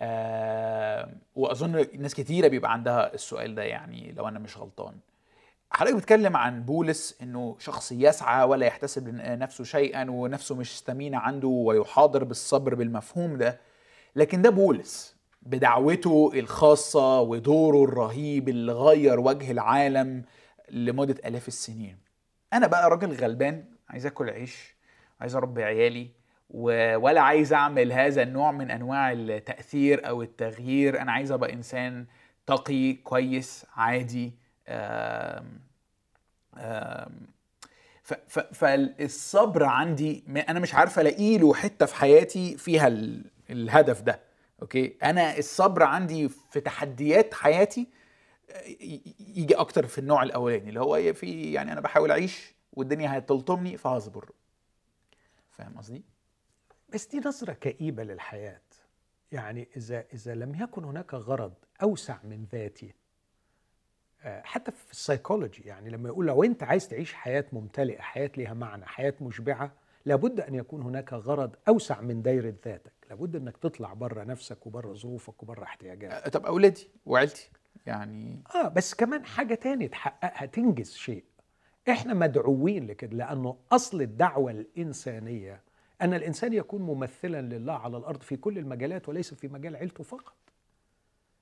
آه وأظن ناس كتيرة بيبقى عندها السؤال ده يعني لو أنا مش غلطان. حضرتك بتتكلم عن بولس إنه شخص يسعى ولا يحتسب لنفسه شيئا ونفسه مش ثمينه عنده ويحاضر بالصبر بالمفهوم ده لكن ده بولس بدعوته الخاصة ودوره الرهيب اللي غير وجه العالم لمدة آلاف السنين. أنا بقى راجل غلبان عايز أكل عيش عايز أربي عيالي ولا عايز أعمل هذا النوع من أنواع التأثير أو التغيير. أنا عايز أبقى إنسان تقي كويس عادي فالصبر عندي أنا مش عارف ألاقي له حتة في حياتي فيها ال- الهدف ده أوكي؟ أنا الصبر عندي في تحديات حياتي ي- يجي أكتر في النوع الأولاني اللي هو في يعني أنا بحاول أعيش والدنيا هتلطمني فهصبر. فاهم قصدي؟ بس دي نظرة كئيبة للحياة. يعني إذا إذا لم يكن هناك غرض أوسع من ذاتي آه، حتى في السيكولوجي يعني لما يقول لو أنت عايز تعيش حياة ممتلئة حياة ليها معنى حياة مشبعة لابد أن يكون هناك غرض أوسع من دايرة ذاتك. لابد أنك تطلع بره نفسك وبره ظروفك وبره احتياجاتك. أه، طب أولادي وعيلتي يعني آه بس كمان حاجة تاني تحققها تنجز شيء. إحنا مدعوين لكده لأنه أصل الدعوة الإنسانية أن الإنسان يكون ممثلا لله على الأرض في كل المجالات وليس في مجال عيلته فقط.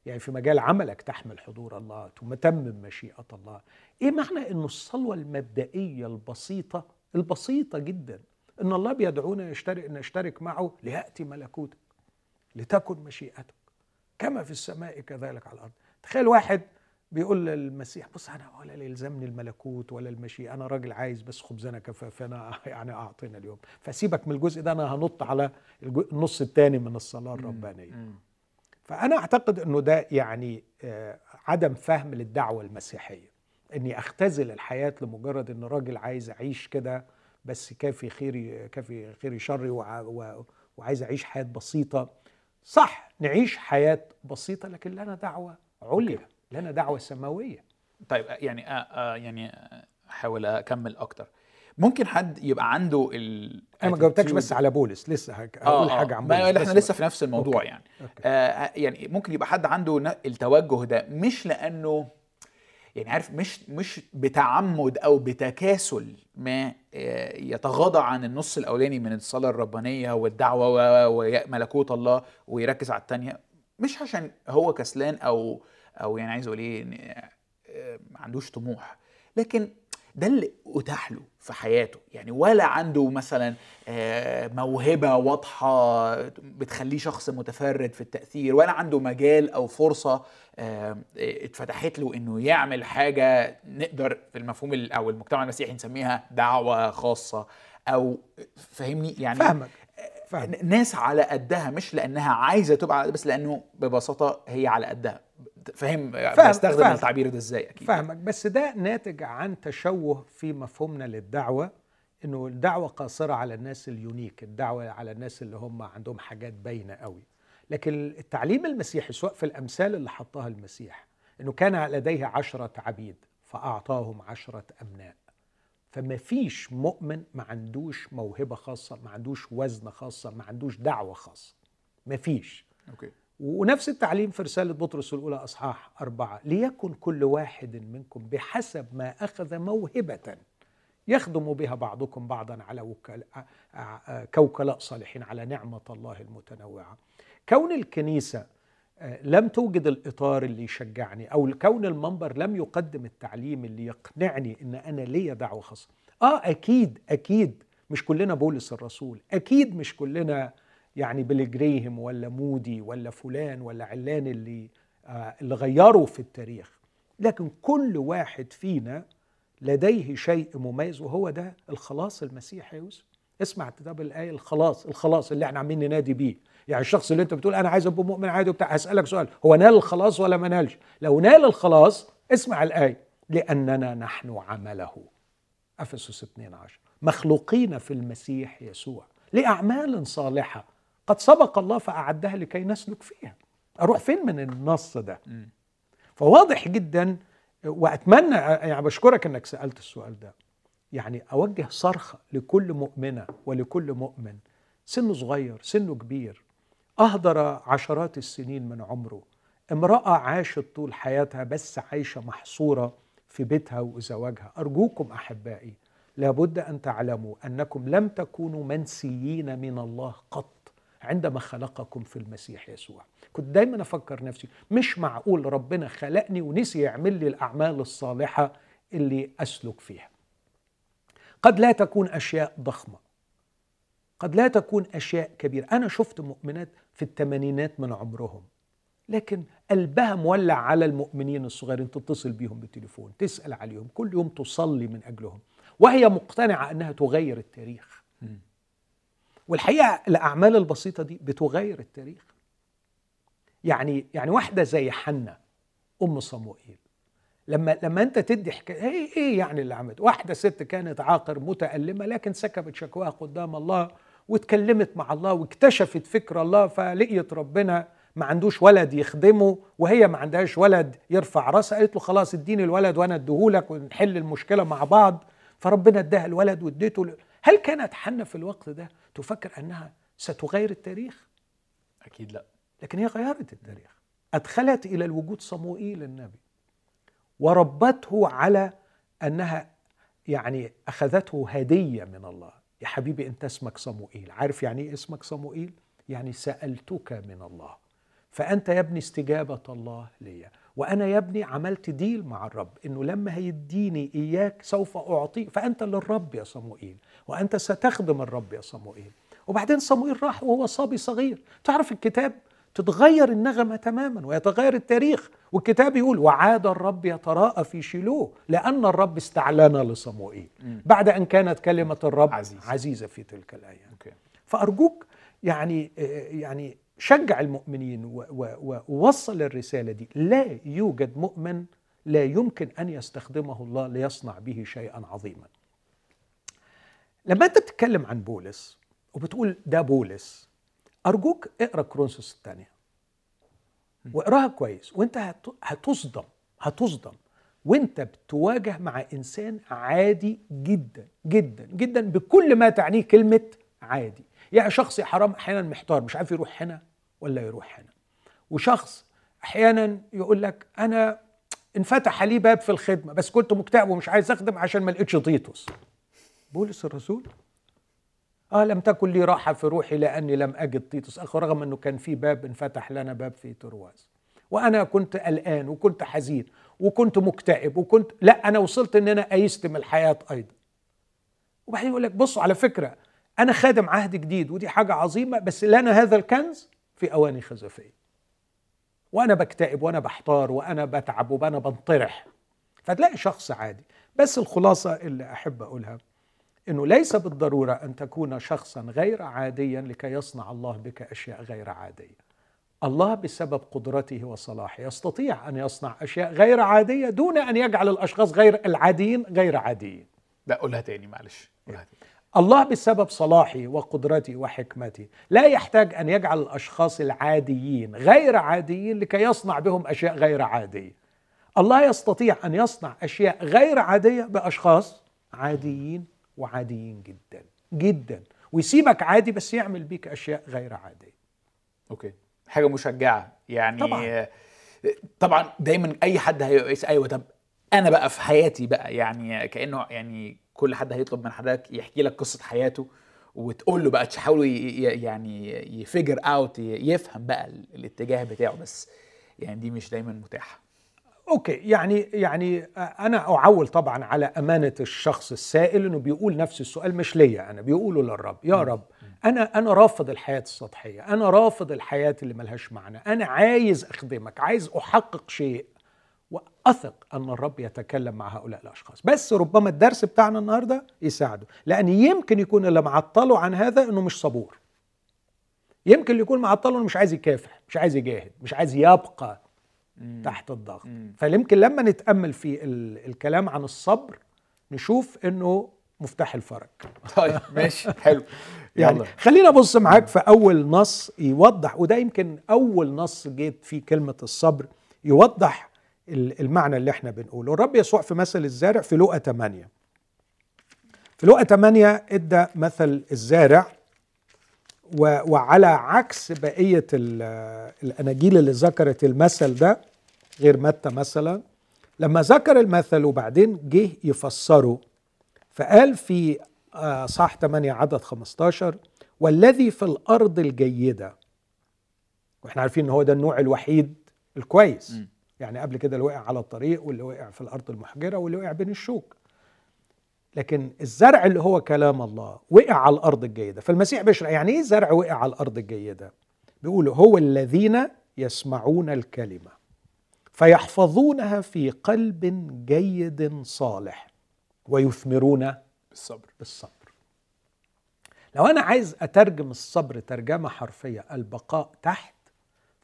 يعني في مجال عملك تحمل حضور الله تتمم مشيئة الله. إيه معنى إنه الصلوة المبدئية البسيطة البسيطة جدا إن الله بيدعونا نشترك نشترك معه ليأتي ملكوتك لتكن مشيئتك كما في السماء كذلك على الأرض. تخيل واحد بيقول للمسيح بص أنا ولا يلزمني الملكوت ولا المشيئة أنا راجل عايز بس خبزنا كفافنا يعني أعطينا اليوم. فسيبك من الجزء ده أنا هنط على النص الثاني من الصلاة الربانية. مم. فأنا أعتقد إنه ده يعني آه، عدم فهم للدعوة المسيحية. إني أختزل الحياة لمجرد إن راجل عايز اعيش كده بس كافي خيري كافي خيري شري وعايز اعيش حياة بسيطة. صح نعيش حياة بسيطة لكن لنا دعوة عليا لنا دعوة سماوية. طيب يعني آه آه يعني أحاول أكمل أكتر. ممكن حد يبقى عنده ال أنا ما جاوبتكش بس على بولس لسه هك- آه هقول آه، حاجة عن بولس. إحنا لسه في نفس الموضوع okay. يعني. okay. آه يعني ممكن يبقى حد عنده التوجه ده مش لأنه يعني عارف مش مش بتعمد أو بتكاسل ما آه، يتغاضى عن النص الأولاني من الصلاة الربانية والدعوة و- وملكوت الله ويركز على الثانية مش عشان هو كسلان أو أو يعني عايز أقول إيه آه، ما عندوش طموح. لكن ده اللي اتاح له في حياته. يعني ولا عنده مثلا آه، موهبة واضحة بتخليه شخص متفرد في التأثير ولا عنده مجال أو فرصة آه، اتفتحت له إنه يعمل حاجة نقدر في المفهوم ال- أو المجتمع المسيحي نسميها دعوة خاصة. أو فاهمني؟ يعني فاهمك. فاهم ناس على قدها مش لأنها عايزة تبقى بس لأنه ببساطة هي على قدها. فاهم؟ بستخدم فاهم. التعبير ده إزاي؟ أكيد. فاهمك. بس ده ناتج عن تشوه في مفهومنا للدعوة إنه الدعوة قاصرة على الناس اليونيك الدعوة على الناس اللي هم عندهم حاجات باينة قوي. لكن التعليم المسيحي سواء في الأمثال اللي حطها المسيح إنه كان لديه عشرة عبيد فأعطاهم عشرة امناء فما فيش مؤمن ما عندوش موهبة خاصة ما عندوش وزن خاصة ما عندوش دعوة خاصة. ما فيش. أوكي. ونفس التعليم في رسالة بطرس الأولى أصحاح أربعة ليكن كل واحد منكم بحسب ما أخذ موهبة يخدم بها بعضكم بعضا على وكلاء كوكلاء صالحين على نعمة الله المتنوعة. كون الكنيسة آه، لم توجد الإطار اللي يشجعني أو كون المنبر لم يقدم التعليم اللي يقنعني إن أنا ليا دعوة خاصة. آه أكيد أكيد مش كلنا بولس الرسول أكيد مش كلنا يعني بيلي جريهم ولا مودي ولا فلان ولا علان اللي آه اللي غيروا في التاريخ. لكن كل واحد فينا لديه شيء مميز وهو ده الخلاص المسيحي يا يوسف. اسمع كتاب الآية الخلاص الخلاص اللي إحنا عاملين ننادي بيه. يعني الشخص اللي انت بتقول أنا عايز أبقى مؤمن عادي وبتاع هسألك سؤال هو نال الخلاص ولا ما نالش؟ لو نال الخلاص اسمع الآية لأننا نحن عمله. أفسس 12 مخلوقين في المسيح يسوع لأعمال صالحة. قد سبق الله فأعدها لكي نسلك فيها. أروح فين من النص ده. فواضح جدا وأتمنى يعني بشكرك إنك سألت السؤال ده. يعني أوجه صرخة لكل مؤمنة ولكل مؤمن. سنه صغير سنه كبير. أهدر عشرات السنين من عمره. امرأة عاشت طول حياتها بس عايشة محصورة في بيتها وزواجها. أرجوكم أحبائي لابد أن تعلموا أنكم لم تكونوا منسيين من الله قط. عندما خلقكم في المسيح يسوع. كنت دايما أفكر نفسي مش معقول ربنا خلقني ونسي يعمل لي الأعمال الصالحة اللي أسلك فيها. قد لا تكون أشياء ضخمة. قد لا تكون أشياء كبيرة. أنا شفت مؤمنات في الثمانينات من عمرهم لكن قلبها مولع على المؤمنين الصغيرين. تتصل بيهم بالتليفون تسأل عليهم كل يوم تصلي من أجلهم. وهي مقتنعة أنها تغير التاريخ. والحقيقة الأعمال البسيطة دي بتغير التاريخ. يعني يعني واحدة زي حنة أم صموئيل لما لما أنت تدي حكايه إيه إيه يعني اللي عملت واحدة ست كانت عاقر متألمة لكن سكبت شكواها قدام الله واتكلمت مع الله واكتشفت فكر الله فلقيت ربنا ما عندوش ولد يخدمه وهي ما عندهاش ولد يرفع راسها قالت له خلاص اديني الولد وأنا اديهولك ونحل المشكلة مع بعض. فربنا اداها الولد واديته هل كانت حنة في الوقت ده؟ تفكر أنها ستغير التاريخ؟ أكيد لا. لكن هي غيرت التاريخ. أدخلت إلى الوجود صموئيل النبي وربته على أنها يعني أخذته هدية من الله. يا حبيبي أنت اسمك صموئيل. عارف يعني إيه اسمك صموئيل؟ يعني سألتك من الله. فأنت يا ابني استجابة الله ليا وأنا يا ابني عملت ديل مع الرب إنه لما هيديني إياك سوف أعطيك فأنت للرب يا صموئيل وأنت ستخدم الرب يا صموئيل. وبعدين صموئيل راح وهو صبي صغير. تعرف الكتاب تتغير النغمة تماما ويتغير التاريخ والكتاب يقول وعاد الرب يتراءى في شيلوه لأن الرب استعلن لصموئيل. بعد أن كانت كلمة الرب عزيز. عزيزة في تلك الأيام أوكي. فأرجوك يعني يعني شجع المؤمنين ووصل الرسالة دي. لا يوجد مؤمن لا يمكن أن يستخدمه الله ليصنع به شيئا عظيما. لما أنت بتتكلم عن بولس وبتقول ده بولس أرجوك اقرأ كرونسوس الثانية. واقراها كويس. وأنت هت- هتصدم هتصدم وأنت بتواجه مع إنسان عادي جدا جدا جدا بكل ما تعنيه كلمة عادي. يعني شخص يا حرام أحيانا محتار مش عارف يروح هنا ولا يروح هنا. وشخص أحيانا يقول لك أنا انفتح لي باب في الخدمة بس كنت مكتئب ومش عايز أخدم عشان ما لقيتش تيتوس بولس الرسول؟ آه لم تكن لي راحة في روحي لاني لم أجد تيطس أخي رغم إنه كان في باب انفتح لنا باب في ترواس. وأنا كنت قلقان وكنت حزين وكنت مكتئب وكنت لا أنا وصلت إن أنا يئست من الحياة أيضا. وبعدين يقول لك بصوا على فكرة أنا خادم عهد جديد ودي حاجة عظيمة بس لنا هذا الكنز في أواني خزفية. وأنا بكتئب وأنا بحتار وأنا بتعب وأنا بنطرح. فتلاقي شخص عادي. بس الخلاصة اللي أحب أقولها إنه ليس بالضرورة أن تكون شخصا غير عاديا لكي يصنع الله بك أشياء غير عادية. الله بسبب قدرته وصلاحه يستطيع أن يصنع أشياء غير عادية دون أن يجعل الأشخاص غير العاديين غير عاديين. لا قولها تاني معلش. قولها تاني. الله بسبب صلاحه وقدرته وحكمته لا يحتاج أن يجعل الأشخاص العاديين غير عاديين لكي يصنع بهم أشياء غير عادية. الله يستطيع أن يصنع أشياء غير عادية بأشخاص عاديين وعاديين جدا جدا ويسيبك عادي بس يعمل بيك أشياء غير عادية. okay حاجة مشجعة يعني طبعاً. طبعا دايما أي حد هيقيس أيوه طب أنا بقى في حياتي بقى يعني كأنه يعني كل حد هيطلب من حضرتك يحكي لك قصة حياته وتقول له بقى تحاولوا يعني يـ figure out يفهم بقى ال- الاتجاه بتاعه. بس يعني دي مش دايما متاحة. أوكي. يعني يعني أنا أعول طبعا على أمانة الشخص السائل إنه بيقول نفس السؤال. مش ليا أنا بيقوله للرب. يا رب أنا أنا رافض الحياة السطحية. أنا رافض الحياة اللي ملهاش معنى. أنا عايز أخدمك. عايز أحقق شيء. واثق ان الرب يتكلم مع هؤلاء الأشخاص. بس ربما الدرس بتاعنا النهارده يساعده لأن يمكن يكون اللي معطله عن هذا إنه مش صبور. يمكن اللي يكون معطله إنه مش عايز يكافح مش عايز يجاهد مش عايز يبقى تحت الضغط. فيمكن لما نتأمل في ال- الكلام عن الصبر نشوف إنه مفتاح الفرج. طيب ماشي. حلو. يعني خلينا أبص معاك في أول نص يوضح وده يمكن أول نص جيت فيه كلمة الصبر يوضح المعنى اللي إحنا بنقوله. الرب يسوع في مثل الزارع في لقا 8 في لقا 8 ادى مثل الزارع وعلى عكس بقية ال- الأناجيل اللي ذكرت المثل ده غير متى مثلا. لما ذكر المثل وبعدين جه يفسره فقال في آه، صح 8 عدد 15 والذي في الأرض الجيدة وإحنا عارفين إن هو ده النوع الوحيد الكويس. مم. يعني قبل كده اللي وقع على الطريق واللي وقع في الأرض المحجرة واللي وقع بين الشوك. لكن الزرع اللي هو كلام الله وقع على الأرض الجيدة. فالمسيح بيشرح يعني إيه زرع وقع على الأرض الجيدة؟ بيقول هو الذين يسمعون الكلمة فيحفظونها في قلب جيد صالح ويثمرون بالصبر. بالصبر. لو أنا عايز أترجم الصبر ترجمة حرفية البقاء تحت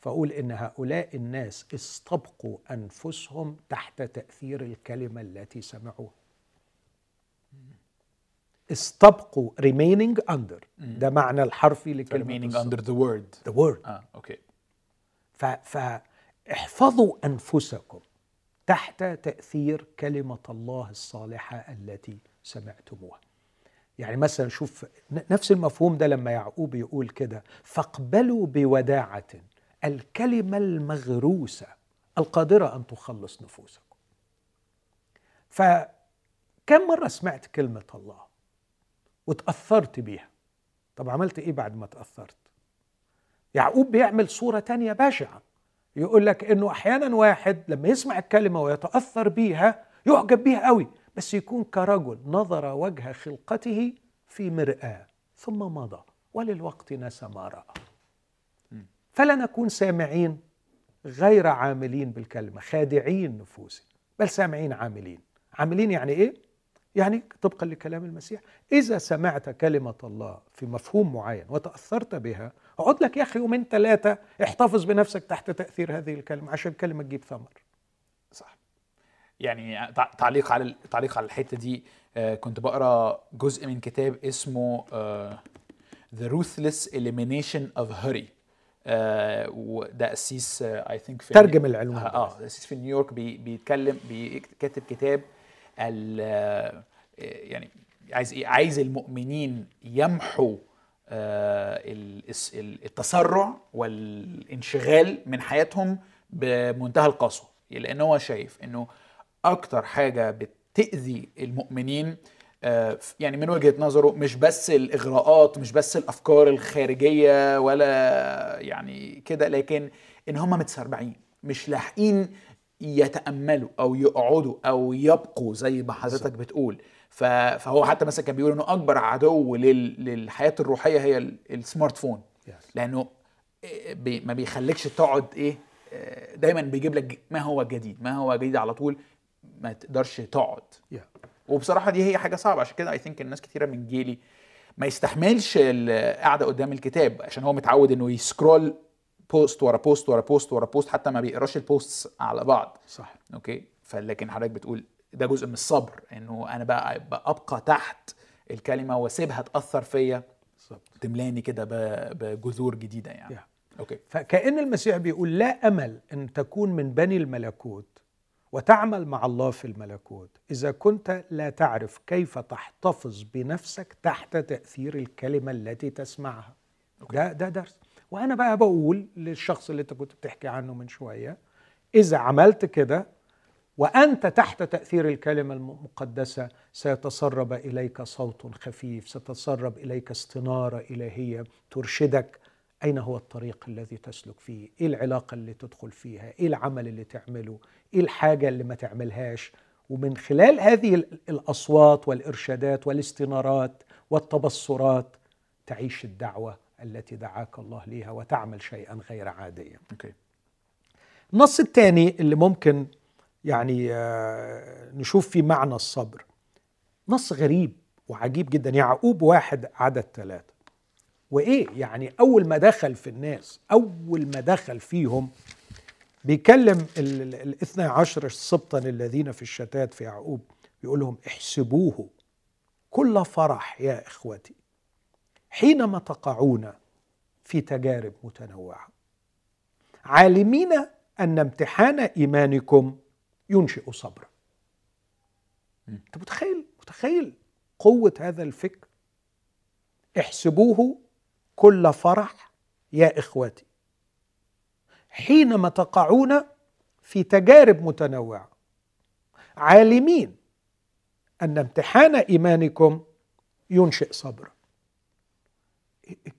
فأقول إن هؤلاء الناس استبقوا أنفسهم تحت تأثير الكلمة التي سمعوها. استبقوا remaining under. ده معنى الحرفي meaning الصبر. under the word. The word. أوكي ف- فاحفظوا أنفسكم تحت تأثير كلمة الله الصالحة التي سمعتموها. يعني مثلا شوف نفس المفهوم ده لما يعقوب يقول كده فاقبلوا بوداعة الكلمة المغروسة القادرة أن تخلص نفوسكم فكم مرة سمعت كلمة الله وتأثرت بيها؟ طب عملت إيه بعد ما تأثرت؟ يعقوب بيعمل صورة تانية بشعة. يقول لك إنه أحيانا واحد لما يسمع الكلمة ويتأثر بيها يعجب بيها قوي بس يكون كرجل نظر وجه خلقته في مرآة ثم مضى وللوقت نسى ما رأى. فلا نكون سامعين غير عاملين بالكلمة خادعين نفوسي بل سامعين عاملين. عاملين يعني إيه؟ يعني طبقا لكلام المسيح. إذا سمعت كلمة الله في مفهوم معين وتأثرت بها اقعد لك يا أخي يومين ثلاثة احتفظ بنفسك تحت تأثير هذه الكلمة عشان الكلمة تجيب ثمر. صح. يعني تع- تعليق على تعليق على الحتة دي آه، كنت بقرأ جزء من كتاب اسمه آه، The Ruthless Elimination of Hurry. آه، وده قسيس اي ثينك في ترجم ده. آه قسيس في نيويورك بي بيتكلم بيكتب كتاب ال آه، يعني عايز إيه عايز المؤمنين يمحوا آه، التسرع والانشغال من حياتهم بمنتهى القسوة لأن هو شايف إنه أكتر حاجة بتأذي المؤمنين آه، يعني من وجهة نظره مش بس الإغراءات مش بس الأفكار الخارجية ولا يعني كده لكن إن هم متسربعين مش لاحقين يتأملوا أو يقعدوا أو يبقوا زي ما حضرتك بتقول فهو حتى مثلا كان بيقول إنه أكبر عدو لل- للحياة الروحية هي ال- السمارت فون. لأنه بي ما بيخليكش تقعد إيه آه، دايما بيجيب لك ما هو جديد ما هو جديد على طول ما تقدرش تقعد Yeah. وبصراحة دي هي حاجة صعبة عشان كده I think الناس كتيرة من جيلي ما يستحملش القعده قدام الكتاب عشان هو متعود إنه ي scroll post ورا post ورا post ورا post حتى ما بيقراش ال posts على بعض. صح. okay فلكن حضرتك بتقول ده جزء من الصبر إنه أنا بقى بقى أبقى تحت الكلمة وأسيبها تأثر فيا. تملاني كده بجذور جديدة يعني. Yeah. okay فكأن المسيح بيقول لا أمل أن تكون من بني الملكوت وتعمل مع الله في الملكوت. إذا كنت لا تعرف كيف تحتفظ بنفسك تحت تأثير الكلمة التي تسمعها. ده ده درس. وأنا بقى بقول للشخص اللي أنت كنت بتحكي عنه من شوية إذا عملت كده وأنت تحت تأثير الكلمة المقدسة سيتسرب إليك صوت خفيف ستتسرب إليك استنارة إلهية ترشدك أين هو الطريق الذي تسلك فيه؟ إيه العلاقة اللي تدخل فيها؟ إيه العمل اللي تعمله؟ إيه الحاجة اللي ما تعملهاش؟ ومن خلال هذه ال- الأصوات والإرشادات والاستنارات والتبصرات تعيش الدعوة التي دعاك الله ليها وتعمل شيئا غير عاديا أوكي. النص الثاني اللي ممكن يعني آه، نشوف فيه معنى الصبر. نص غريب وعجيب جدا. يعقوب واحد عدد ثلاثة. وإيه؟ يعني أول ما دخل في الناس أول ما دخل فيهم بيكلم ال- ال- الاثنى عشر سبطا الذين في الشتات في يعقوب يقول لهم احسبوه. كل فرح يا إخوتي حينما تقعون في تجارب متنوعة. عالمين أن امتحان إيمانكم ينشئ صبرا. أنت متخيل؟ متخيل قوة هذا الفكر؟ احسبوه كل فرح يا اخوتي حينما تقعون في تجارب متنوعة عالمين أن امتحان إيمانكم ينشئ صبرا.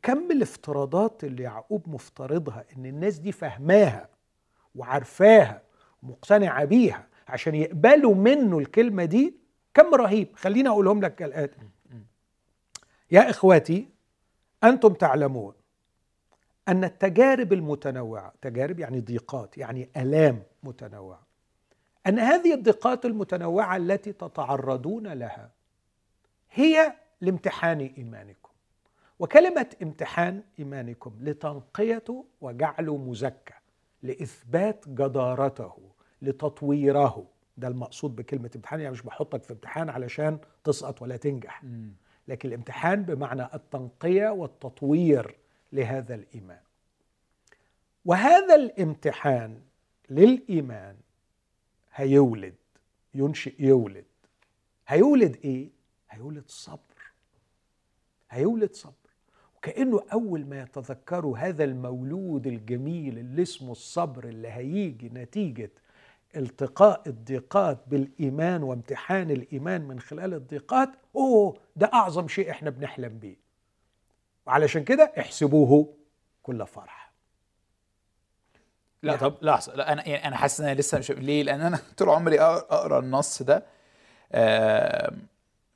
كم الافتراضات اللي يعقوب مفترضها إن الناس دي فهماها وعارفاها ومقتنعه بيها عشان يقبلوا منه الكلمة دي؟ كم رهيب. خليني أقولهم لك كالاتي يا إخواتي أنتم تعلمون أن التجارب المتنوعة تجارب يعني ضيقات يعني آلام متنوعة أن هذه الضيقات المتنوعة التي تتعرضون لها هي لامتحان إيمانكم. وكلمة امتحان إيمانكم لتنقيته وجعله مزكى لإثبات جدارته لتطويره. ده المقصود بكلمة امتحان يعني مش بحطك في امتحان علشان تسقط ولا تنجح. لكن الامتحان بمعنى التنقية والتطوير لهذا الإيمان. وهذا الامتحان للإيمان هيولد ينشئ يولد. هيولد إيه؟ هيولد صبر. هيولد صبر. وكأنه أول ما يتذكروا هذا المولود الجميل اللي اسمه الصبر اللي هيجي نتيجة التقاء الضيقات بالإيمان وامتحان الإيمان من خلال الضيقات أوه ده أعظم شيء إحنا بنحلم بيه. وعلشان كده احسبوه كل فرح. لا يعني- طب لحظة لا أنا يعني أنا حاسس إن أنا لسه مش ليه؟ لأن أنا طول عمري أقرأ النص ده آه،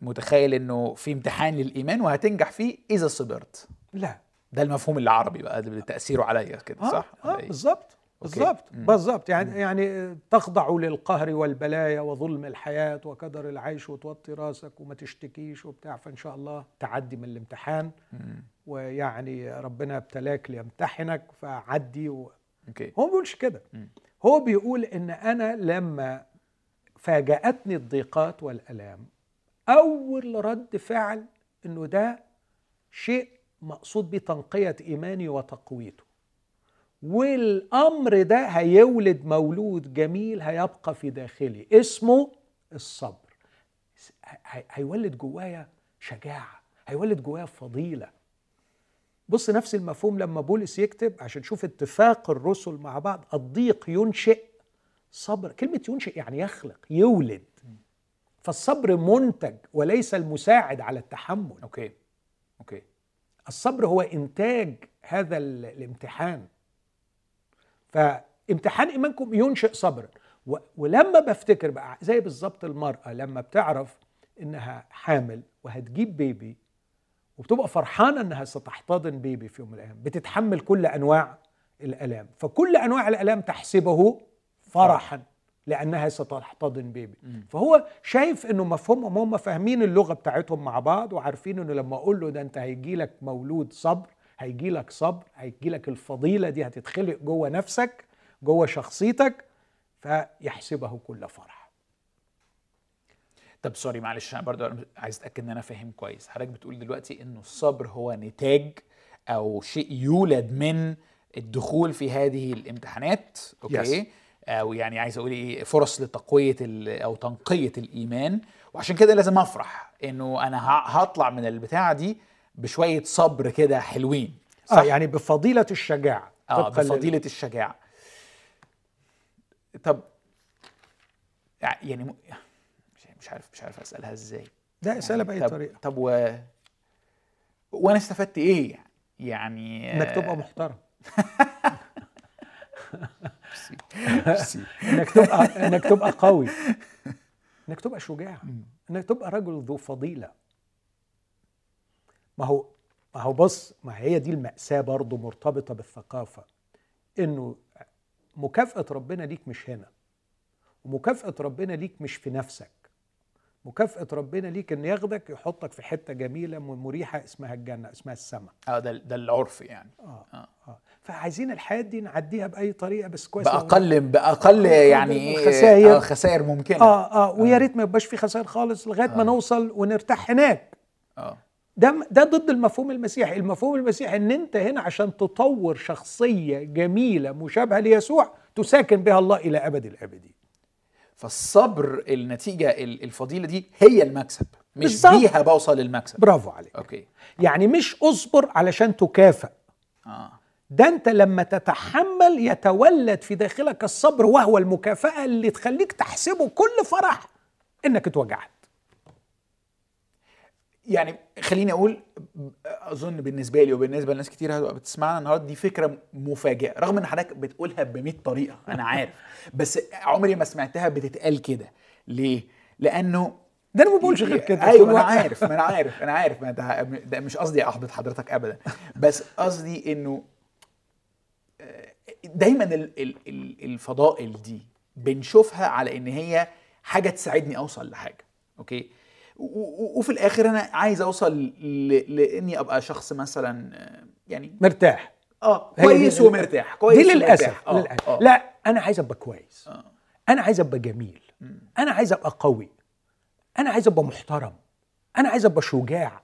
متخيل إنه في امتحان للإيمان وهتنجح فيه إذا صبرت. لا. ده المفهوم العربي بقى اللي تأثيره عليا كده آه صح؟ آه ولا بالظبط أوكي. بالظبط مم. يعني يعني تخضع للقهر والبلايا وظلم الحياة وكدر العيش وتوطي راسك وما تشتكيش وبتاع فإن شاء الله تعدي من الامتحان مم. ويعني ربنا ابتلاك ليمتحنك فعدي و... أوكي هو ما بيقولش كده. هو بيقول إن أنا لما فاجأتني الضيقات والآلام أول رد فعل إنه ده شيء مقصود بتنقية إيماني وتقويته والأمر ده هيولد مولود جميل هيبقى في داخلي اسمه الصبر. هيولد جوايا شجاعة هيولد جوايا فضيلة. بص نفس المفهوم لما بولس يكتب عشان شوف اتفاق الرسل مع بعض الضيق ينشئ صبر. كلمة ينشئ يعني يخلق يولد. فالصبر منتج وليس المساعد على التحمل. okay. okay. الصبر هو إنتاج هذا الامتحان. فامتحان إيمانكم ينشئ صبرا. ولما بفتكر بقى زي بالظبط المرأة لما بتعرف إنها حامل وهتجيب بيبي وبتبقى فرحانة إنها ستحتضن بيبي في يوم من الأيام بتتحمل كل أنواع الألام. فكل أنواع الألام تحسبه فرحا لأنها ستحتضن بيبي. فهو شايف إنه مفهومهم هم فاهمين اللغة بتاعتهم مع بعض وعارفين إنه لما أقول له ده أنت هيجي لك مولود صبر هيجي لك صبر هيجي لك الفضيلة دي هتتخلق جوه نفسك جوه شخصيتك فيحسبه كل فرح. طب sorry معلش أنا برضه عايز أتأكد إن أنا فاهم كويس. حضرتك بتقول دلوقتي انه الصبر هو نتاج أو شيء يولد من الدخول في هذه الامتحانات. okay؟ Yes. أو يعني عايز أقول إيه فرص لتقوية أو تنقية الإيمان. وعشان كده لازم أفرح إنه أنا هطلع من البتاعة دي بشوية صبر كده حلوين. صح؟ آه يعني بفضيلة الشجاعة. آه بفضيلة الشجاعة. طب يعني مش عارف مش عارف أسألها إزاي. لا أسألها بأي طب طريقة. طب و... وأنا استفدت إيه؟ يعني إنك تبقى محترم. إنك تبقى إنك تبقى قوي. إنك تبقى شجاع. إنك تبقى رجل ذو فضيلة. ما هو ما هو بص ما هي دي المأساة برضه مرتبطة بالثقافة إنه مكافأة ربنا ليك مش هنا ومكافأة ربنا ليك مش في نفسك مكافأة ربنا ليك إن ياخدك يحطك في حتة جميلة مريحة اسمها الجنة اسمها السماء آه ده ده العرف يعني آه. آه. آه. فعايزين الحياة دي نعديها بأي طريقة بس كويس بأقل بأقل يعني خسائر آه خسائر ممكنة آه آه ويا ريت ما يبقاش في خسائر خالص لغاية آه. ما نوصل ونرتاح هناك آه ده ده ضد المفهوم المسيحي، المفهوم المسيحي إن أنت هنا عشان تطور شخصية جميلة مشابهة ليسوع تساكن بها الله إلى أبد الأبدين. فالصبر النتيجة الفضيلة دي هي المكسب مش بالزبط. بيها بوصل للمكسب. برافو عليك. أوكي. يعني مش اصبر علشان تكافئ. آه. ده أنت لما تتحمل يتولد في داخلك الصبر وهو المكافأة اللي تخليك تحسبه كل فرح إنك اتوجعت. يعني خليني أقول أظن بالنسبة لي وبالنسبة لناس كتير بتسمعنا النهارده دي فكرة مفاجئة رغم إن حضرتك بتقولها ب 100 طريقة أنا عارف. بس عمري ما سمعتها بتتقال كده. ليه؟ لأنه ده أنا ما بقولش غير كده. أيوه أنا عارف ما أنا عارف أنا عارف. ما ده, ده مش قصدي أحبط حضرتك ابدا. بس قصدي إنه دايما الفضائل دي بنشوفها على إن هي حاجة تساعدني أوصل لحاجة أوكي؟ وفي الآخر أنا عايز أوصل لإني أبقى شخص مثلا يعني مرتاح آه كويس ومرتاح كويس دي للاسف, آه. للأسف. آه. لا أنا عايز أبقى كويس آه. أنا عايز أبقى جميل م. أنا عايز أبقى قوي أنا عايز أبقى محترم أنا عايز أبقى شجاع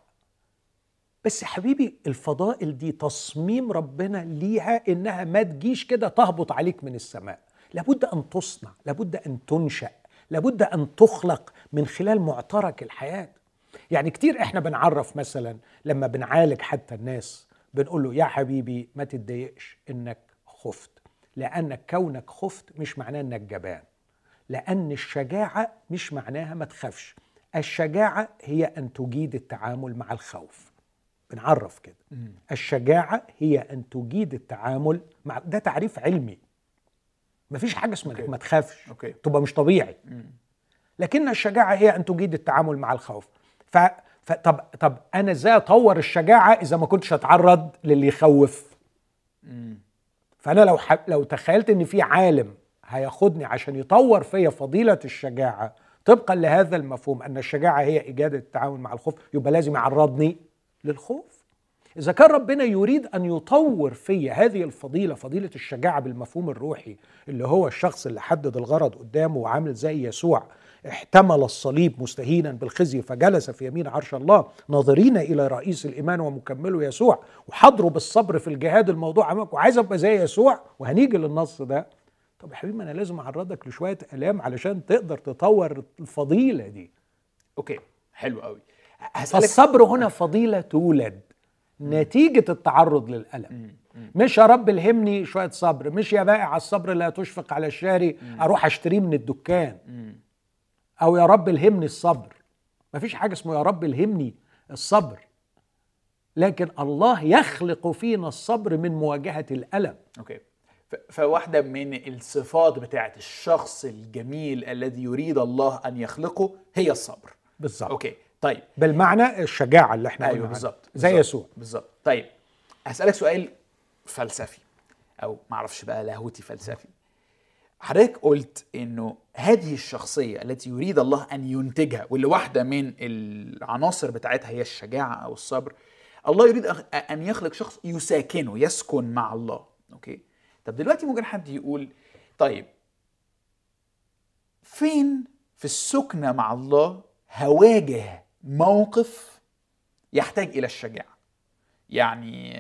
بس حبيبي الفضائل دي تصميم ربنا ليها إنها ما تجيش كده تهبط عليك من السماء لابد أن تصنع لابد أن تنشأ لابد أن تخلق من خلال معترك الحياة. يعني كتير إحنا بنعرف مثلا لما بنعالج حتى الناس بنقول له يا حبيبي ما تتضايقش إنك خفت لانك كونك خفت مش معناه إنك جبان لأن الشجاعة مش معناها ما تخافش. الشجاعة هي أن تجيد التعامل مع الخوف. بنعرف كده. الشجاعة هي أن تجيد التعامل مع ده تعريف علمي. مفيش حاجة اسمها إنك ما تخافش. أوكي. تبقى مش طبيعي. لكن الشجاعة هي أن تجيد التعامل مع الخوف. ف... ف... طب أنا إزاي أطور الشجاعة إذا ما كنتش أتعرض للي يخوف؟ فأنا لو ح... لو تخيلت إن في عالم هياخدني عشان يطور فيا فضيلة الشجاعة طبقا لهذا المفهوم أن الشجاعة هي إيجاد التعامل مع الخوف يبقى لازم يعرضني للخوف. إذا كان ربنا يريد أن يطور في هذه الفضيلة فضيلة الشجاعة بالمفهوم الروحي اللي هو الشخص اللي حدد الغرض قدامه وعامل زي يسوع احتمل الصليب مستهينا بالخزي فجلس في يمين عرش الله ناظرين إلى رئيس الإيمان ومكمله يسوع وحضروا بالصبر في الجهاد الموضوع امامك وعايز أبقى زي يسوع وهنيجي للنص ده. طب يا حبيبي أنا لازم أعرضك لشوية آلام علشان تقدر تطور الفضيلة دي. أوكي حلو قوي فالصبر هنا فضيلة تولد. نتيجة التعرض للألم. مش يا رب الهمني شوية صبر مش يا بائع الصبر لا تشفق على الشاري أروح أشتريه من الدكان. أو يا رب الهمني الصبر. مفيش حاجة اسمه يا رب الهمني الصبر. لكن الله يخلق فينا الصبر من مواجهة الألم. okay. ف- فواحدة من الصفات بتاعت الشخص الجميل الذي يريد الله أن يخلقه هي الصبر. بالظبط. okay. طيب. بالمعنى الشجاعة اللي إحنا عنها. بالظبط زي يسوع. بالظبط. طيب هسألك سؤال فلسفي أو معرفش بقى لاهوتي فلسفي. حضرتك قلت إنه هذه الشخصية التي يريد الله أن ينتجها واللي واحدة من العناصر بتاعتها هي الشجاعة أو الصبر الله يريد أن يخلق شخص يساكنه يسكن مع الله. أوكي؟ طب دلوقتي ممكن حد يقول طيب فين في السكنة مع الله هواجه موقف يحتاج إلى الشجاعة. يعني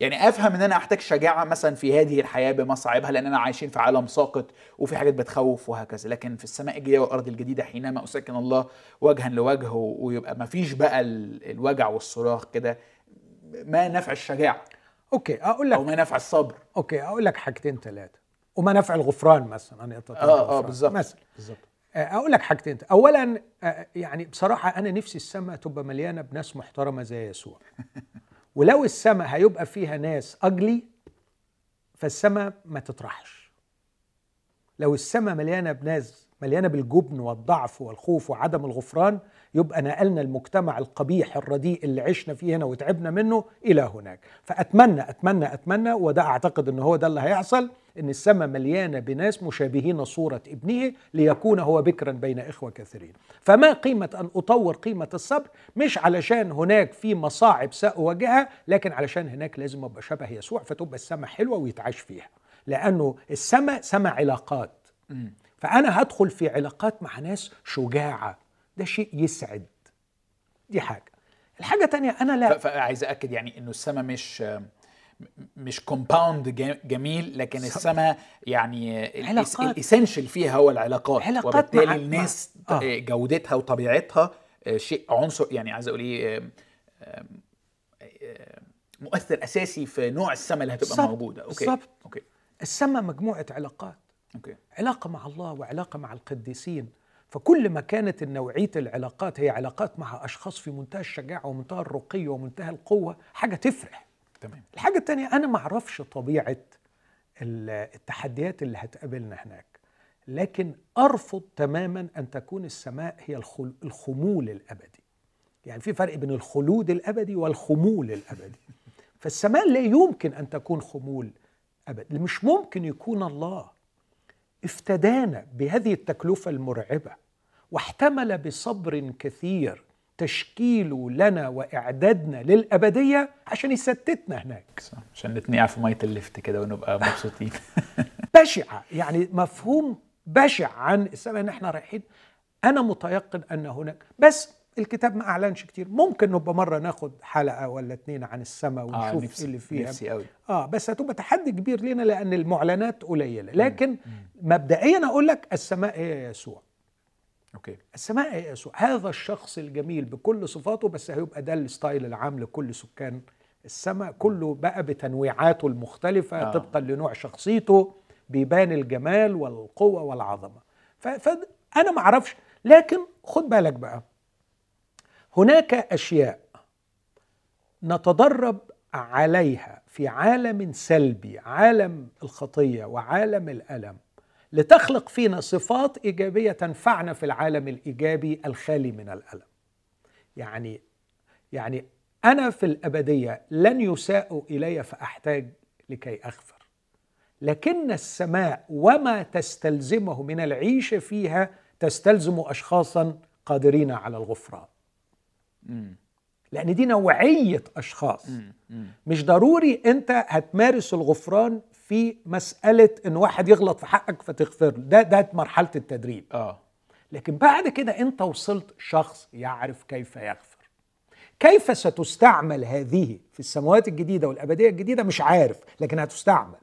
يعني أفهم إن أنا أحتاج شجاعة مثلا في هذه الحياة بمصاعبها لاننا عايشين في عالم ساقط وفي حاجات بتخوف وهكذا. لكن في السماء الجديدة والأرض الجديدة حينما أسكن الله وجها لوجه ويبقى ما فيش بقى ال- الوجع والصراخ كده ما نفع الشجاعة. okay أقول لك أو ما نفع الصبر. okay أقول لك حاجتين ثلاثة وما نفع الغفران مثلا ان آه آه. بالظبط. مثلا بالظبط. أقول لك حاجتين. اولا آه، يعني بصراحة أنا نفسي السماء تبقى مليانة بناس محترمة زي يسوع. ولو السماء هيبقى فيها ناس ugly فالسماء ما تطرحش. لو السماء مليانة بناس مليانة بالجبن والضعف والخوف وعدم الغفران يبقى نقلنا المجتمع القبيح الرديء اللي عشنا فيه هنا وتعبنا منه إلى هناك. فأتمنى أتمنى أتمنى وده أعتقد إن هو ده اللي هيحصل إن السماء مليانة بناس مشابهين صورة ابنه ليكون هو بكرا بين إخوة كثيرين. فما قيمة أن أطور قيمة الصبر؟ مش علشان هناك في مصاعب سأواجهها لكن علشان هناك لازم أبقى شبه يسوع فتبقى السماء حلوة ويتعاش فيها. لأنه السماء سماء علاقات. فأنا هدخل في علاقات مع ناس شجاعة. ده شيء يسعد. دي حاجة. الحاجة تانية أنا لا فعايز اكد يعني إنه السماء مش مش كومباوند جميل لكن السماء يعني. الاسنشال فيها هو العلاقات علاقات وبالتالي مع- الناس آه. آه. جودتها وطبيعتها آه، شيء عنصر يعني عايز أقول إيه مؤثر أساسي في نوع السماء اللي هتبقى بالظبط، موجودة okay بالظبط. okay السماء مجموعة علاقات okay علاقة مع الله وعلاقة مع القديسين فكل ما كانت نوعيه العلاقات هي علاقات مع أشخاص في منتهى الشجاعة ومنتهى الرقي ومنتهى القوة حاجة تفرح تمام. الحاجة التانية أنا ما أعرفش طبيعة ال- التحديات اللي هتقابلنا هناك لكن أرفض تماما أن تكون السماء هي الخمول الأبدي. يعني في فرق بين الخلود الأبدي والخمول الأبدي. فالسماء لا يمكن أن تكون خمول أبدي. مش ممكن يكون الله. افتدانا بهذه التكلفة المرعبة واحتمل بصبر كثير تشكيله لنا وإعدادنا للأبدية عشان يستتنا هناك. صح. عشان نتنقع في مية الليفت كده ونبقى مبسوطين. بشعة يعني مفهوم بشع عن السماء ان إحنا رايحين. أنا متيقن أن هناك بس الكتاب ما أعلنش كتير. ممكن نبقى مرة ناخد حلقة ولا اتنين عن السماء آه ونشوف نفسي إيه اللي فيها. نفسي قوي آه بس هتبقى تحدي كبير لنا لأن المعلنات قليلة. لكن مبدئيا أقول لك السماء هي يسوع. okay. السماء يسوع هذا الشخص الجميل بكل صفاته بس هيبقى ده ال style العام لكل سكان السماء. كله بقى بتنويعاته المختلفة آه. طبقا لنوع شخصيته بيبان الجمال والقوة والعظمة. فأنا ما أعرفش لكن خد بالك بقى. هناك أشياء نتدرب عليها في عالم سلبي عالم الخطية وعالم الألم. لتخلق فينا صفات إيجابية تنفعنا في العالم الإيجابي الخالي من الألم. يعني يعني أنا في الأبدية لن يساء إلي فأحتاج لكي أغفر. لكن السماء وما تستلزمه من العيشة فيها تستلزم أشخاصا قادرين على الغفران. لأن دي نوعية أشخاص. مش ضروري أنت هتمارس الغفران في مسألة إن واحد يغلط في حقك فتغفر له. ده ده مرحلة التدريب. آه. لكن بعد كده أنت وصلت شخص يعرف كيف يغفر. كيف ستستعمل هذه في السماوات الجديدة والأبدية الجديدة؟ مش عارف لكن هتستعمل.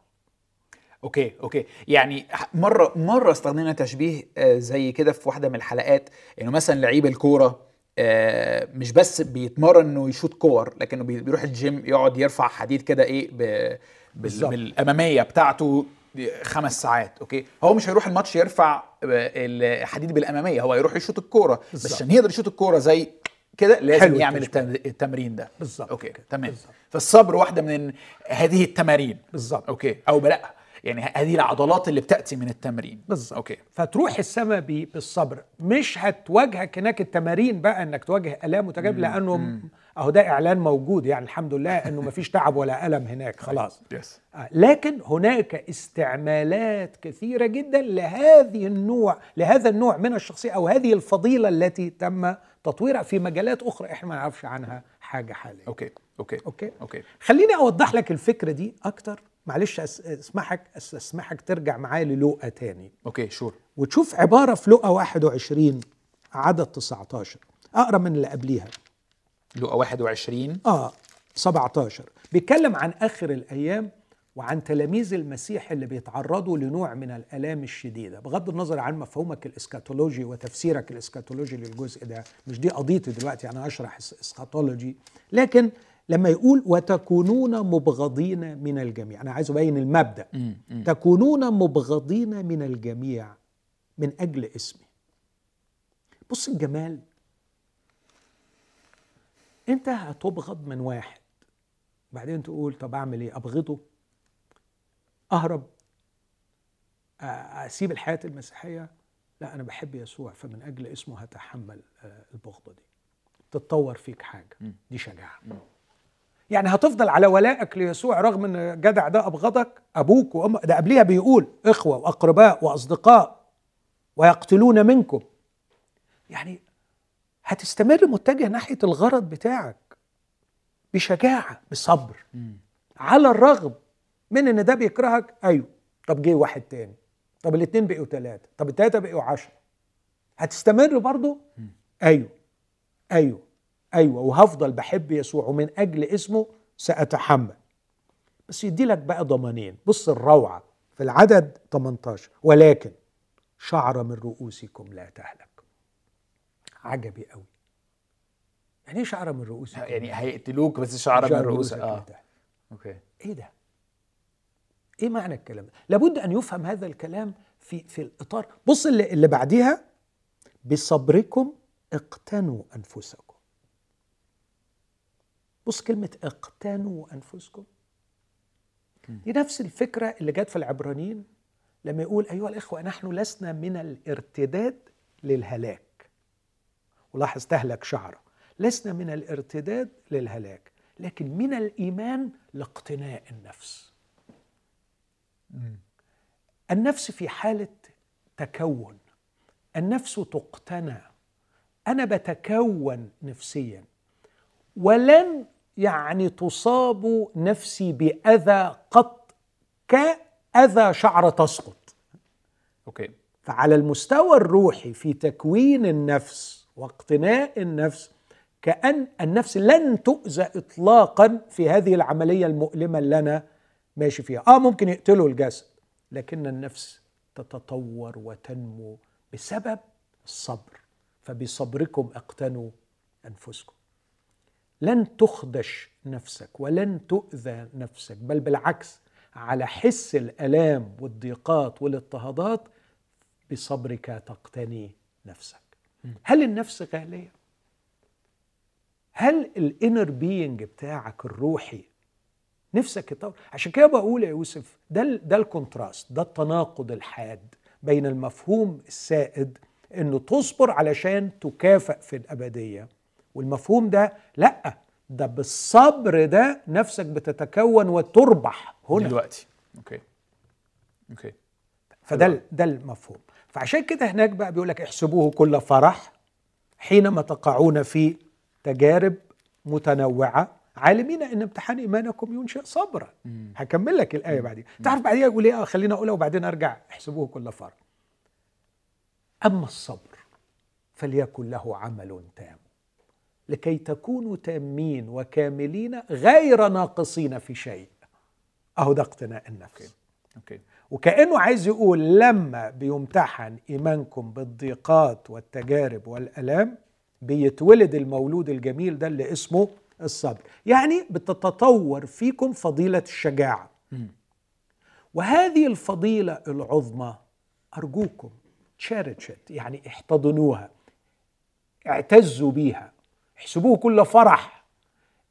okay okay. يعني مره مرة استخدمنا تشبيه آه، زي كده في واحدة من الحلقات إنه مثلا لعيب الكورة آه، مش بس بيتمرن إنه يشوط كور لكنه بي- بيروح الجيم يقعد يرفع حديد كده إيه. بال... بالأمامية بتاعته خمس ساعات okay؟ هو مش هيروح الماتش يرفع الحديد بالأمامية هو هيروح يشوط الكورة بس. عشان يقدر يشوط الكورة زي كده لازم يعمل التشبيه. التم- التمرين ده. بالظبط. okay كده. تمام. بالظبط. فالصبر واحدة من هذه التمارين. بالظبط. okay؟ أو لا يعني هذه العضلات اللي بتأتي من التمرين. بالظبط. أوكي. فتروح السماء ب- بالصبر. مش هتواجهك هناك التمارين بقى إنك تواجه آلام وتجارب لأنه م- أهو ده إعلان موجود يعني الحمد لله إنه مفيش تعب ولا ألم هناك خلاص. yes آه، لكن هناك استعمالات كثيرة جدا لهذه النوع لهذا النوع من الشخصية أو هذه الفضيلة التي تم تطويرها في مجالات أخرى إحنا ما نعرفش عنها حاجة حاليا. okay okay okay؟ okay. خليني أوضح لك الفكرة دي أكتر. معلش أس- أسمحك ترجع معايا للوقا تاني. okay sure وتشوف عبارة في لوقا 21 عدد 19 أقرأ من اللي قبليها. لوقا 21 آه 17 بيتكلم عن آخر الأيام وعن تلاميذ المسيح اللي بيتعرضوا لنوع من الألام الشديدة. بغض النظر عن مفهومك الإسكاتولوجي وتفسيرك الإسكاتولوجي للجزء ده مش دي قضيتي دلوقتي أنا اشرح eschatology. لكن لما يقول وتكونون مبغضين من الجميع أنا عايز أبين المبدأ. تكونون مبغضين من الجميع من أجل اسمي. بص الجمال انت هتبغض من واحد. بعدين تقول طب اعمل إيه؟ ابغضه. اهرب. اسيب الحياة المسيحية. لا أنا بحب يسوع فمن أجل اسمه هتحمل آه، البغضة دي. تتطور فيك حاجة. دي شجاعة. يعني هتفضل على ولائك ليسوع رغم ان جدع ده ابغضك؟ أبوك وامك ده قبليها بيقول إخوة وأقرباء وأصدقاء ويقتلون منكم. يعني هتستمر متجه ناحية الغرض بتاعك بشجاعة بصبر على الرغم من إن ده بيكرهك أيوه. طب جه واحد تاني. طب الاثنين بقوا ثلاثة طب الثلاثه بقوا عشرة. هتستمر برضو أيوه. أيوه. أيوه. وهفضل بحب يسوع ومن أجل اسمه سأتحمل. بس يدي لك بقى ضمانين. بص الروعة في العدد 18 ولكن شعر من رؤوسكم لا تهلك. عجبي قوي. يعني إيه شعر من رؤوسكم يعني هيقتلوك بس شعر من رؤوسك آه. أوكي. إيه ده؟ إيه معنى الكلام ده؟ لابد أن يفهم هذا الكلام في في الإطار. بص اللي, اللي بعديها بصبركم اقتنوا أنفسكم. بص كلمة اقتنوا أنفسكم. دي نفس الفكرة اللي جت في العبرانيين لما يقول أيها الإخوة نحن لسنا من الارتداد للهلاك. ولاحظ تهلك شعره. لسنا من الارتداد للهلاك لكن من الإيمان لاقتناء النفس. النفس في حالة تكون النفس تقتنى. أنا بتكون نفسيا ولن يعني تصاب نفسي بأذى قط كأذى شعره تسقط. أوكي. فعلى المستوى الروحي في تكوين النفس واقتناء النفس كأن النفس لن تؤذى إطلاقا في هذه العملية المؤلمة اللي أنا ماشي فيها. آه ممكن يقتلوا الجسد لكن النفس تتطور وتنمو بسبب الصبر فبصبركم أقتنوا أنفسكم. لن تخدش نفسك ولن تؤذى نفسك بل بالعكس على حس الألام والضيقات والاضطهادات بصبرك تقتني نفسك. هل النفس غالية؟ هل ال inner being بتاعك الروحي نفسك يطور عشان كده بقول يا يوسف ده ال- ده ال contrast ده التناقض الحاد بين المفهوم السائد إنه تصبر علشان تكافئ في الأبدية والمفهوم ده لأ ده بالصبر ده نفسك بتتكون وتربح هنا. دلوقتي. okay. okay. فده ده المفهوم. فعشان كده هناك بقى بيقول لك احسبوه كل فرح حينما تقعون في تجارب متنوعة. عالمين إن امتحان إيمانكم ينشئ صبرا. هكمل لك الآية بعدين. تعرف بعدين يقول إيه؟ آه، خلينا أقولها وبعدين أرجع. احسبوه كل فرح. أما الصبر فليكن له عمل تام. لكي تكونوا تامين وكاملين غير ناقصين في شيء. أهو ده اقتناء النفس. أوكي. وكأنه عايز يقول لما بيمتحن إيمانكم بالضيقات والتجارب والألام بيتولد المولود الجميل ده اللي اسمه الصبر. يعني بتتطور فيكم فضيلة الشجاعة. وهذه الفضيلة العظمى أرجوكم تشارتشت يعني احتضنوها اعتزوا بيها احسبوه كل فرح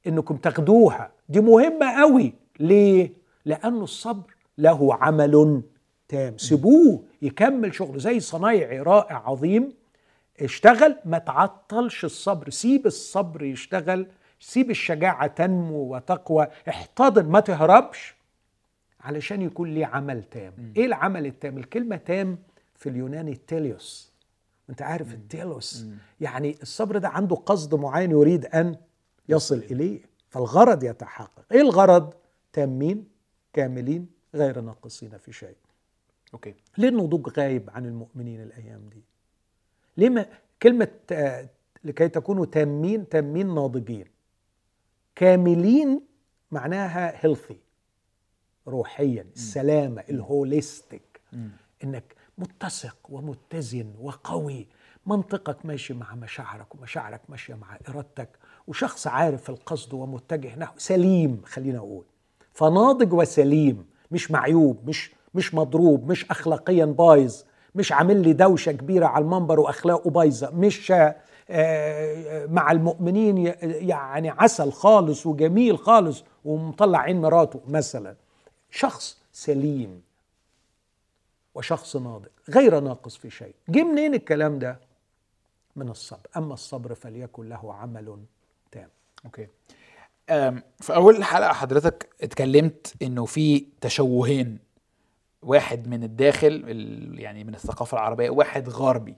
إنكم تاخدوها دي مهمة قوي ليه؟ لأن الصبر له عمل تام. سيبوه يكمل شغله زي صنايعي رائع عظيم. اشتغل ما تعطلش الصبر. سيب الصبر يشتغل سيب الشجاعة تنمو وتقوى. احتضن ما تهربش علشان يكون ليه عمل تام. م. إيه العمل التام؟ الكلمة تام في اليوناني تيليوس. أنت عارف التيلوس يعني الصبر ده عنده قصد معين يريد أن يصل إليه. فالغرض يتحقق. إيه الغرض؟ تامين كاملين غير ناقصين في شيء. okay. ليه النضوج غايب عن المؤمنين الأيام دي؟ ليه ما كلمة آه، لكي تكونوا تامين تامين ناضجين. كاملين معناها healthy روحيا السلامة ال holistic. إنك متسق ومتزن وقوي. منطقك ماشي مع مشاعرك ومشاعرك ماشية مع إرادتك. وشخص عارف القصد ومتجه نحو. سليم خلينا أقول. فناضج وسليم. مش معيوب مش مش مضروب مش اخلاقيا بايظ مش عامل لي دوشة كبيرة على المنبر وأخلاقه بايظة مش آه، آه، مع المؤمنين يعني عسل خالص وجميل خالص ومطلع عين مراته مثلا. شخص سليم وشخص ناضج غير ناقص في شيء. جه منين الكلام ده؟ من الصبر. أما الصبر فليكن له عمل تام. أوكي. في أول حلقة حضرتك اتكلمت إنه في تشوهين واحد من الداخل يعني من الثقافة العربية واحد غربي.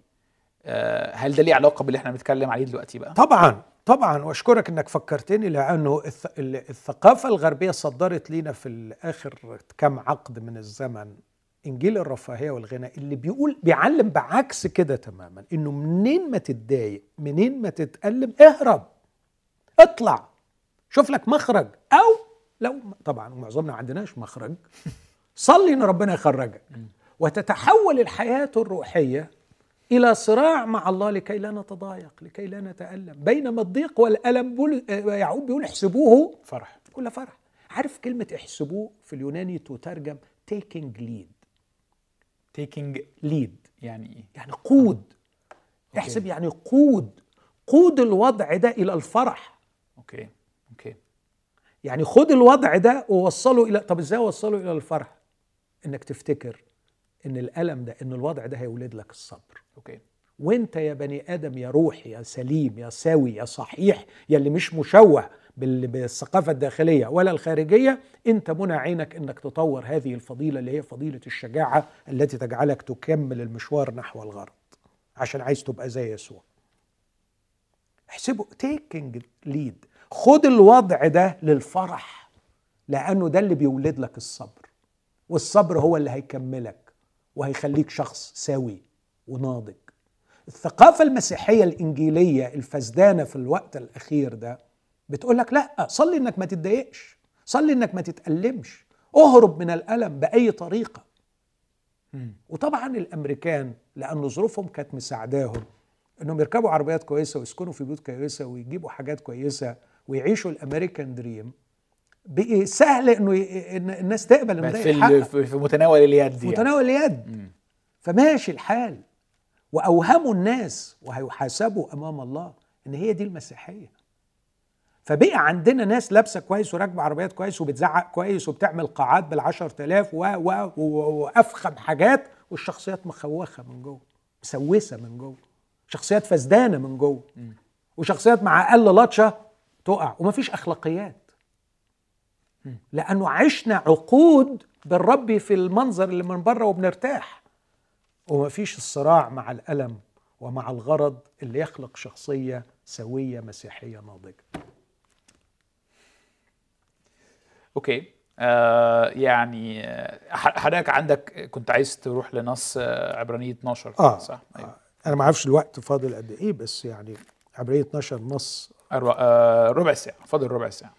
أه، هل ده ليه علاقة باللي إحنا بنتكلم عليه دلوقتي بقى؟ طبعا طبعا وأشكرك إنك فكرتني لأنه الثقافة الغربية صدرت لينا في الآخر كم عقد من الزمن. إنجيل الرفاهية والغنى اللي بيقول بيعلم بعكس كده تماما إنه منين ما تتضايق منين ما تتألم اهرب. اطلع. شوف لك مخرج. أو لو طبعا معظمنا ما عندناش مخرج. صلي إن ربنا يخرجك. وتتحول الحياة الروحية إلى صراع مع الله لكي لا نتضايق لكي لا نتألم. بينما الضيق والألم بول يعقوب بيقول احسبوه فرح. كل فرح. عارف كلمة احسبوه في اليوناني تترجم taking lead. Taking lead. يعني إيه؟ يعني قود. احسب يعني قود. قود الوضع ده إلى الفرح. okay. يعني خد الوضع ده ووصله إلى طب إزاي اوصله إلى الفرح؟ إنك تفتكر إن الألم ده إن الوضع ده هيولد لك الصبر. okay. وأنت يا بني آدم يا روح يا سليم يا سوي يا صحيح يا اللي مش مشوه بالثقافة الداخلية ولا الخارجية أنت منى عينك إنك تطور هذه الفضيلة اللي هي فضيلة الشجاعة التي تجعلك تكمل المشوار نحو الغرض عشان عايز تبقى زي يسوع. احسبوا taking lead خد الوضع ده للفرح لأنه ده اللي بيولد لك الصبر والصبر هو اللي هيكملك وهيخليك شخص سوي وناضج. الثقافة المسيحية الإنجيلية الفسدانة في الوقت الأخير ده بتقول لك لا صلي إنك ما تتضايقش صلي إنك ما تتألمش اهرب من الألم بأي طريقة. وطبعا الأمريكان لأن ظروفهم كانت مساعداهم إنهم يركبوا عربيات كويسة ويسكنوا في بيوت كويسة ويجيبوا حاجات كويسة ويعيشوا الأمريكان دريم بقي سهل إنه الناس تقبل إنه في, في متناول اليد في متناول اليد. فماشي الحال. وأوهموا الناس وهيحاسبوا أمام الله إن هي دي المسيحية. فبقى عندنا ناس لابسة كويس وراكبة عربيات كويس وبتزعق كويس وبتعمل قاعات بال10000 و و وأفخم حاجات والشخصيات مخوخة من جوه مسوسة من جوه شخصيات فسدانة من جوه وشخصيات مع أقل لطشة تقع ومفيش أخلاقيات لأنه عشنا عقود بالرب في المنظر اللي من بره وبنرتاح ومفيش الصراع مع الألم ومع الغرض اللي يخلق شخصية سوية مسيحية ناضجة okay آه يعني آه، حضرتك عندك كنت عايز تروح لنص آه، عبرانية 12 آه صح؟ أيوة. أنا ما أعرفش الوقت فاضل قد إيه بس يعني عبريه 12 نص. آه ربع ساعة. فاضل ربع ساعة.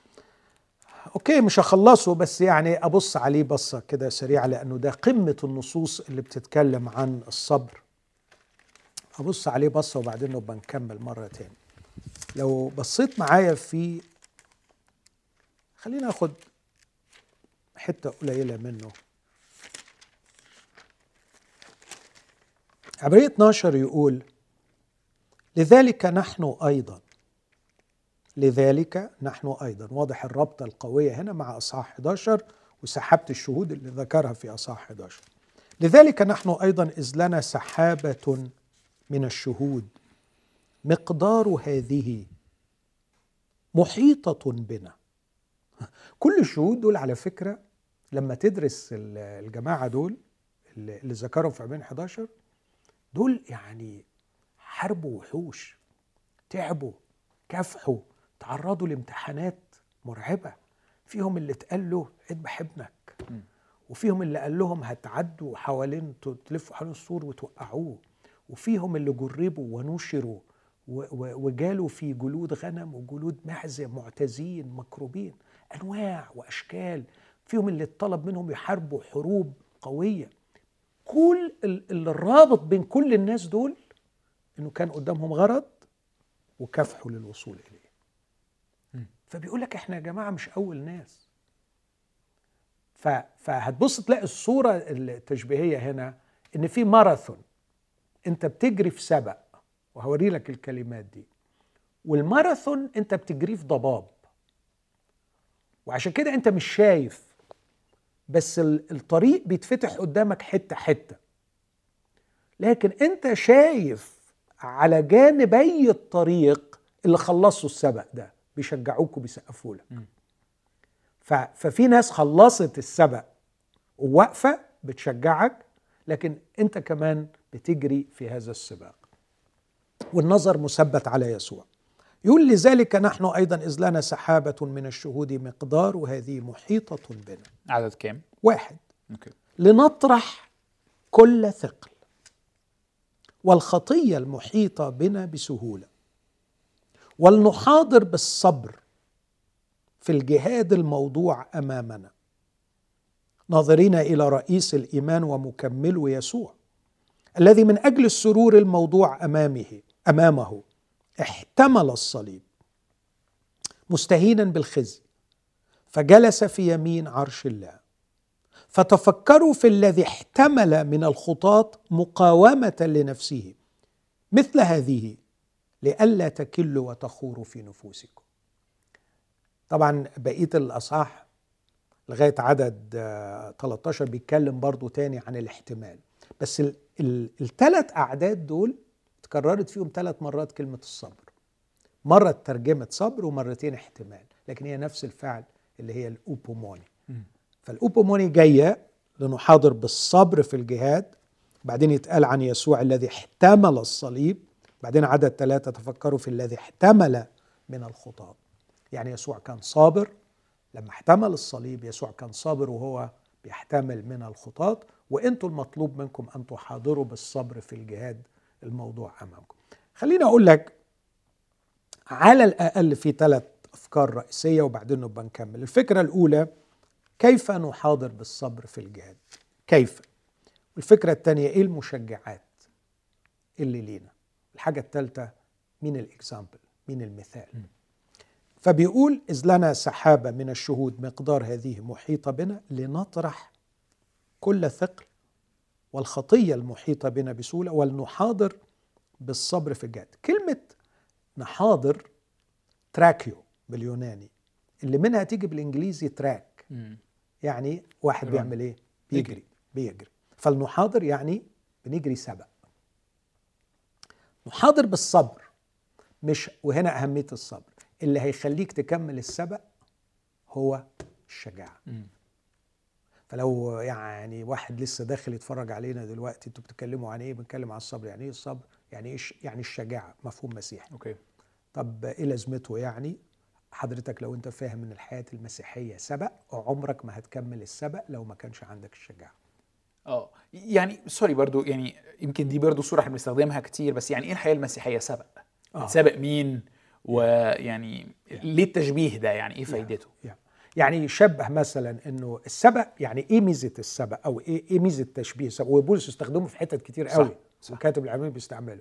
okay مش هخلصه بس يعني أبص عليه بصة كده سريعة لأنه ده قمة النصوص اللي بتتكلم عن الصبر. أبص عليه بصة وبعدين نبقى نكمل مرة تاني. لو بصيت معايا في خلينا آخد حتة قليلة منه. عبرية 12 يقول لذلك نحن أيضا لذلك نحن أيضا واضح الربطة القوية هنا مع أصحاح 11 وسحبت الشهود اللي ذكرها في أصحاح 11 لذلك نحن أيضا إذ لنا سحابة من الشهود مقدار هذه محيطة بنا. كل الشهود دول على فكرة لما تدرس الجماعة دول اللي ذكرهم في عبرين 11 دول يعني حاربوا وحوش تعبوا كافحوا تعرضوا لامتحانات مرعبة. فيهم اللي اتقال له اذبح ابنك وفيهم اللي قال لهم هتعدوا حوالين تلفوا حوالين السور وتوقعوه. وفيهم اللي جربوا ونشروا وجالوا في جلود غنم وجلود معزة معتزين مكروبين أنواع وأشكال. فيهم اللي اتطلب منهم يحاربوا حروب قوية. كل الرابط بين كل الناس دول إنه كان قدامهم غرض وكافحوا للوصول إليه. فبيقول لك إحنا يا جماعة مش أول ناس. فهتبص تلاقي الصورة التشبيهية هنا إن في ماراثون. أنت بتجري في سبق وهوري لك الكلمات دي. والماراثون أنت بتجري في ضباب. وعشان كده أنت مش شايف بس الطريق بيتفتح قدامك حتة حتة. لكن أنت شايف على جانبي الطريق اللي خلصوا السبق ده. بيشجعوك وبيسقفوا لك. ففي ناس خلصت السبق وواقفة بتشجعك لكن انت كمان بتجري في هذا السباق. والنظر مثبت على يسوع. يقول لذلك نحن أيضا إذ لنا سحابة من الشهود مقدار وهذه محيطة بنا. عدد كام؟ واحد. أوكي. لنطرح كل ثقل. والخطية المحيطة بنا بسهولة. ولنحاضر بالصبر في الجهاد الموضوع أمامنا. ناظرين إلى رئيس الإيمان ومكمله يسوع الذي من أجل السرور الموضوع أمامه أمامه احتمل الصليب مستهينا بالخزي فجلس في يمين عرش الله فتفكروا في الذي احتمل من الخطاة مقاومة لنفسه مثل هذه لئلا تكلوا وتخوروا في نفوسكم. طبعا بقية الأصحاح لغاية عدد 13 آه، بيتكلم برضو تاني عن الاحتمال. بس الثلاث أعداد دول تكررت فيهم ثلاث مرات كلمة الصبر. مرة ترجمة صبر ومرتين احتمال لكن هي نفس الفعل اللي هي الأوبوموني. فالأوبوموني جاية لنحاضر بالصبر في الجهاد بعدين يتقال عن يسوع الذي احتمل الصليب بعدين عدد ثلاثة تفكروا في الذي احتمل من الخطاب. يعني يسوع كان صابر لما احتمل الصليب يسوع كان صابر وهو بيحتمل من الخطاة وأنتم المطلوب منكم أن تحاضروا بالصبر في الجهاد الموضوع أمامكم. خليني أقول لك على الأقل في ثلاث أفكار رئيسية وبعدين نبقى نكمل. الفكرة الأولى كيف نحاضر بالصبر في الجهاد؟ كيف؟ والفكرة الثانية إيه المشجعات اللي لينا؟ الحاجة الثالثه مين الإكزامبل مين المثال. فبيقول إذ لنا سحابة من الشهود مقدار هذه محيطة بنا لنطرح كل ثقل والخطية المحيطة بنا بسهولة ولنحاضر بالصبر في الجهاد كلمة نحاضر τρέχω باليوناني اللي منها تيجي بالإنجليزي track. يعني واحد بيعمل إيه؟ بيجري بيجري. فالنحاضر يعني بنجري سبق. نحاضر بالصبر مش وهنا أهمية الصبر اللي هيخليك تكمل السبق هو الشجاعة. فلو يعني واحد لسه داخل يتفرج علينا دلوقتي أنتوا بتتكلموا عن إيه؟ بنتكلم عن الصبر. يعني إيه الصبر؟ يعني إيش؟ يعني الشجاعة مفهوم مسيحي. okay. طب إيه لازمته؟ يعني حضرتك لو أنت فاهم إن الحياة المسيحية سبق عمرك ما هتكمل السبق لو ما كانش عندك الشجاعة. آه. يعني sorry برضو يعني يمكن دي برضو صورة إحنا بنستخدمها كتير بس يعني إيه الحياة المسيحية؟ سبق. آه. سبق مين؟ ويعني ليه التشبيه ده؟ يعني إيه فايدته؟ يعني- يشبه مثلا إنه السبق يعني إيه ميزة السبق؟ أو إيه إيه ميزة تشبيه السبق؟ وبولس استخدمه في حتت كتير قوي صح. وكاتب العلماني بيستعمله.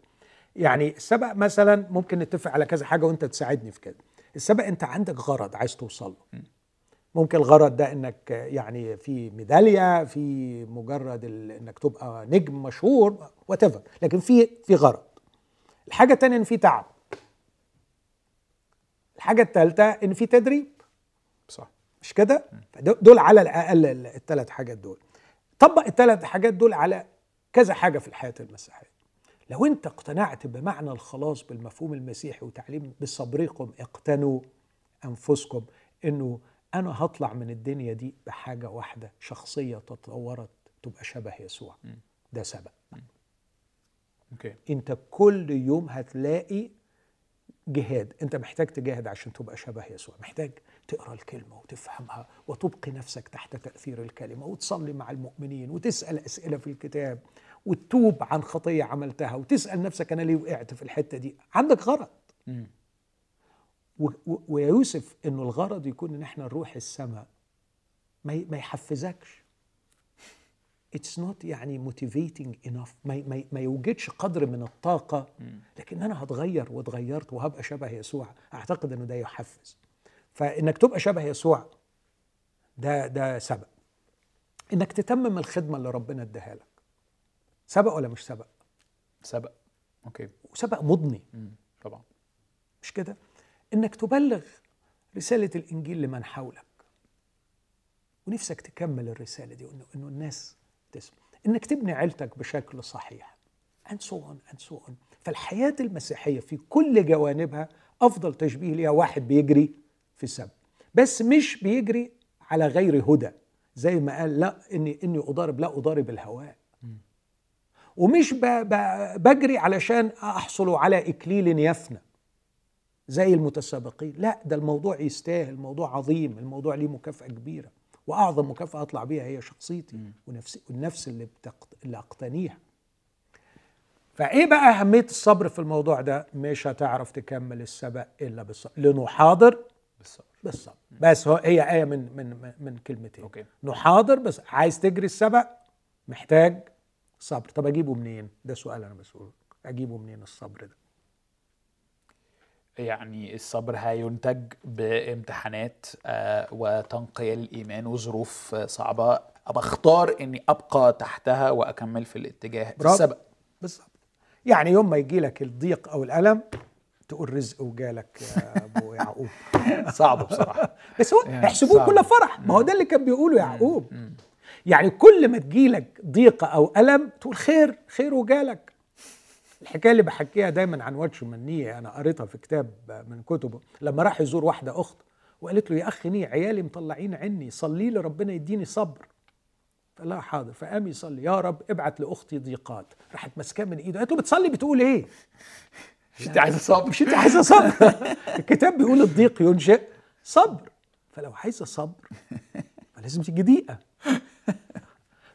يعني السبق مثلا ممكن نتفق على كذا حاجة وأنت تساعدني في كده. السبق أنت عندك غرض عايز توصل له. ممكن الغرض ده إنك يعني في ميدالية في مجرد إنك تبقى نجم مشهور وات لكن في في غرض. الحاجة الثانية إن في تعب. الحاجة الثالثه إن في تدريب. صح. مش كده؟ دول على الأقل الثلاث حاجات دول. طبق الثلاث حاجات دول على كذا حاجة في الحياة المسيحية. لو أنت اقتنعت بمعنى الخلاص بالمفهوم المسيحي وتعليم بصبركم اقتنوا أنفسكم إنه أنا هطلع من الدنيا دي بحاجة واحدة شخصية تطورت تبقى شبه يسوع. ده سبب. أوكي. أنت كل يوم هتلاقي جهاد. أنت محتاج تجاهد عشان تبقى شبه يسوع. محتاج تقرأ الكلمة وتفهمها وتبقي نفسك تحت تأثير الكلمة وتصلي مع المؤمنين وتسأل أسئلة في الكتاب وتتوب عن خطية عملتها وتسأل نفسك أنا ليه وقعت في الحتة دي. عندك غرض. مم. و- و- ويا يوسف إنه الغرض يكون إن إحنا نروح السماء. ما يحفزكش. it's not يعني motivating enough ما, ما, ما يوجدش قدر من الطاقة. لكن أنا هتغير واتغيرت وهبقى شبه يسوع. أعتقد إنه ده يحفز. فإنك تبقى شبه يسوع ده ده سبق إنك تتمم الخدمة اللي ربنا اداها لك. سبق ولا مش سبق؟ سبق. أوكي. وسبق مضني. مم. طبعا. مش كده؟ إنك تبلغ رسالة الإنجيل لمن حولك. ونفسك تكمل الرسالة دي وانه إنه الناس تسمع. إنك تبني عيلتك بشكل صحيح. And so on and so on. فالحياة المسيحية في كل جوانبها أفضل تشبيه ليها. واحد بيجري في السبت بس مش بيجري على غير هدى. زي ما قال لا اني إني أضارب لا أضارب الهواء. ومش بجري علشان أحصل على إكليل يفنى. زي المتسابقين. لا ده الموضوع يستاهل الموضوع عظيم الموضوع ليه مكافأة كبيرة. وأعظم مكافأة أطلع بيها هي شخصيتي ونفسي والنفس اللي, بتقت... اللي أقتنيها. فإيه بقى أهمية الصبر في الموضوع ده؟ مش هتعرف تكمل السبق إلا بالصبر لنحاضر بالصبر. بالصبر. بس هو هي آية من من من- كلمتين. أوكي. نحاضر بس عايز تجري السبق محتاج صبر. طب أجيبه منين؟ ده سؤال أنا بسأله. أجيبه منين الصبر ده؟ يعني الصبر هينتج بامتحانات آه، وتنقية للإيمان وظروف آه، صعبة. بختار إني أبقى تحتها وأكمل في الاتجاه برافو. السبق بالظبط. يعني يوم ما يجي لك الضيق أو الألم تقول رزق وجالك يا أبو يعقوب. صعب بصراحة. بس هو يعني احسبوه. كله فرح. ما هو ده اللي كان بيقوله يعقوب. يعني كل ما تجيلك ضيقه أو ألم تقول خير خير وجالك. الحكاية اللي بحكيها دايما عن واتش منيه أنا قريتها في كتاب من كتبه لما راح يزور واحدة أخت وقالت له يا اخ نية عيالي مطلعين عني صلي لي ربنا يديني صبر. فقال لها حاضر فقام يصلي يا رب ابعت لأختي ضيقات. راحت ماسكاه من إيده قالت له بتصلي بتقول إيه؟ مش أنت عايز صبر؟ مش أنت عايزه صبر. الكتاب بيقول الضيق ينشئ صبر. فلو عايزة صبر فلازم تيجي دقيقه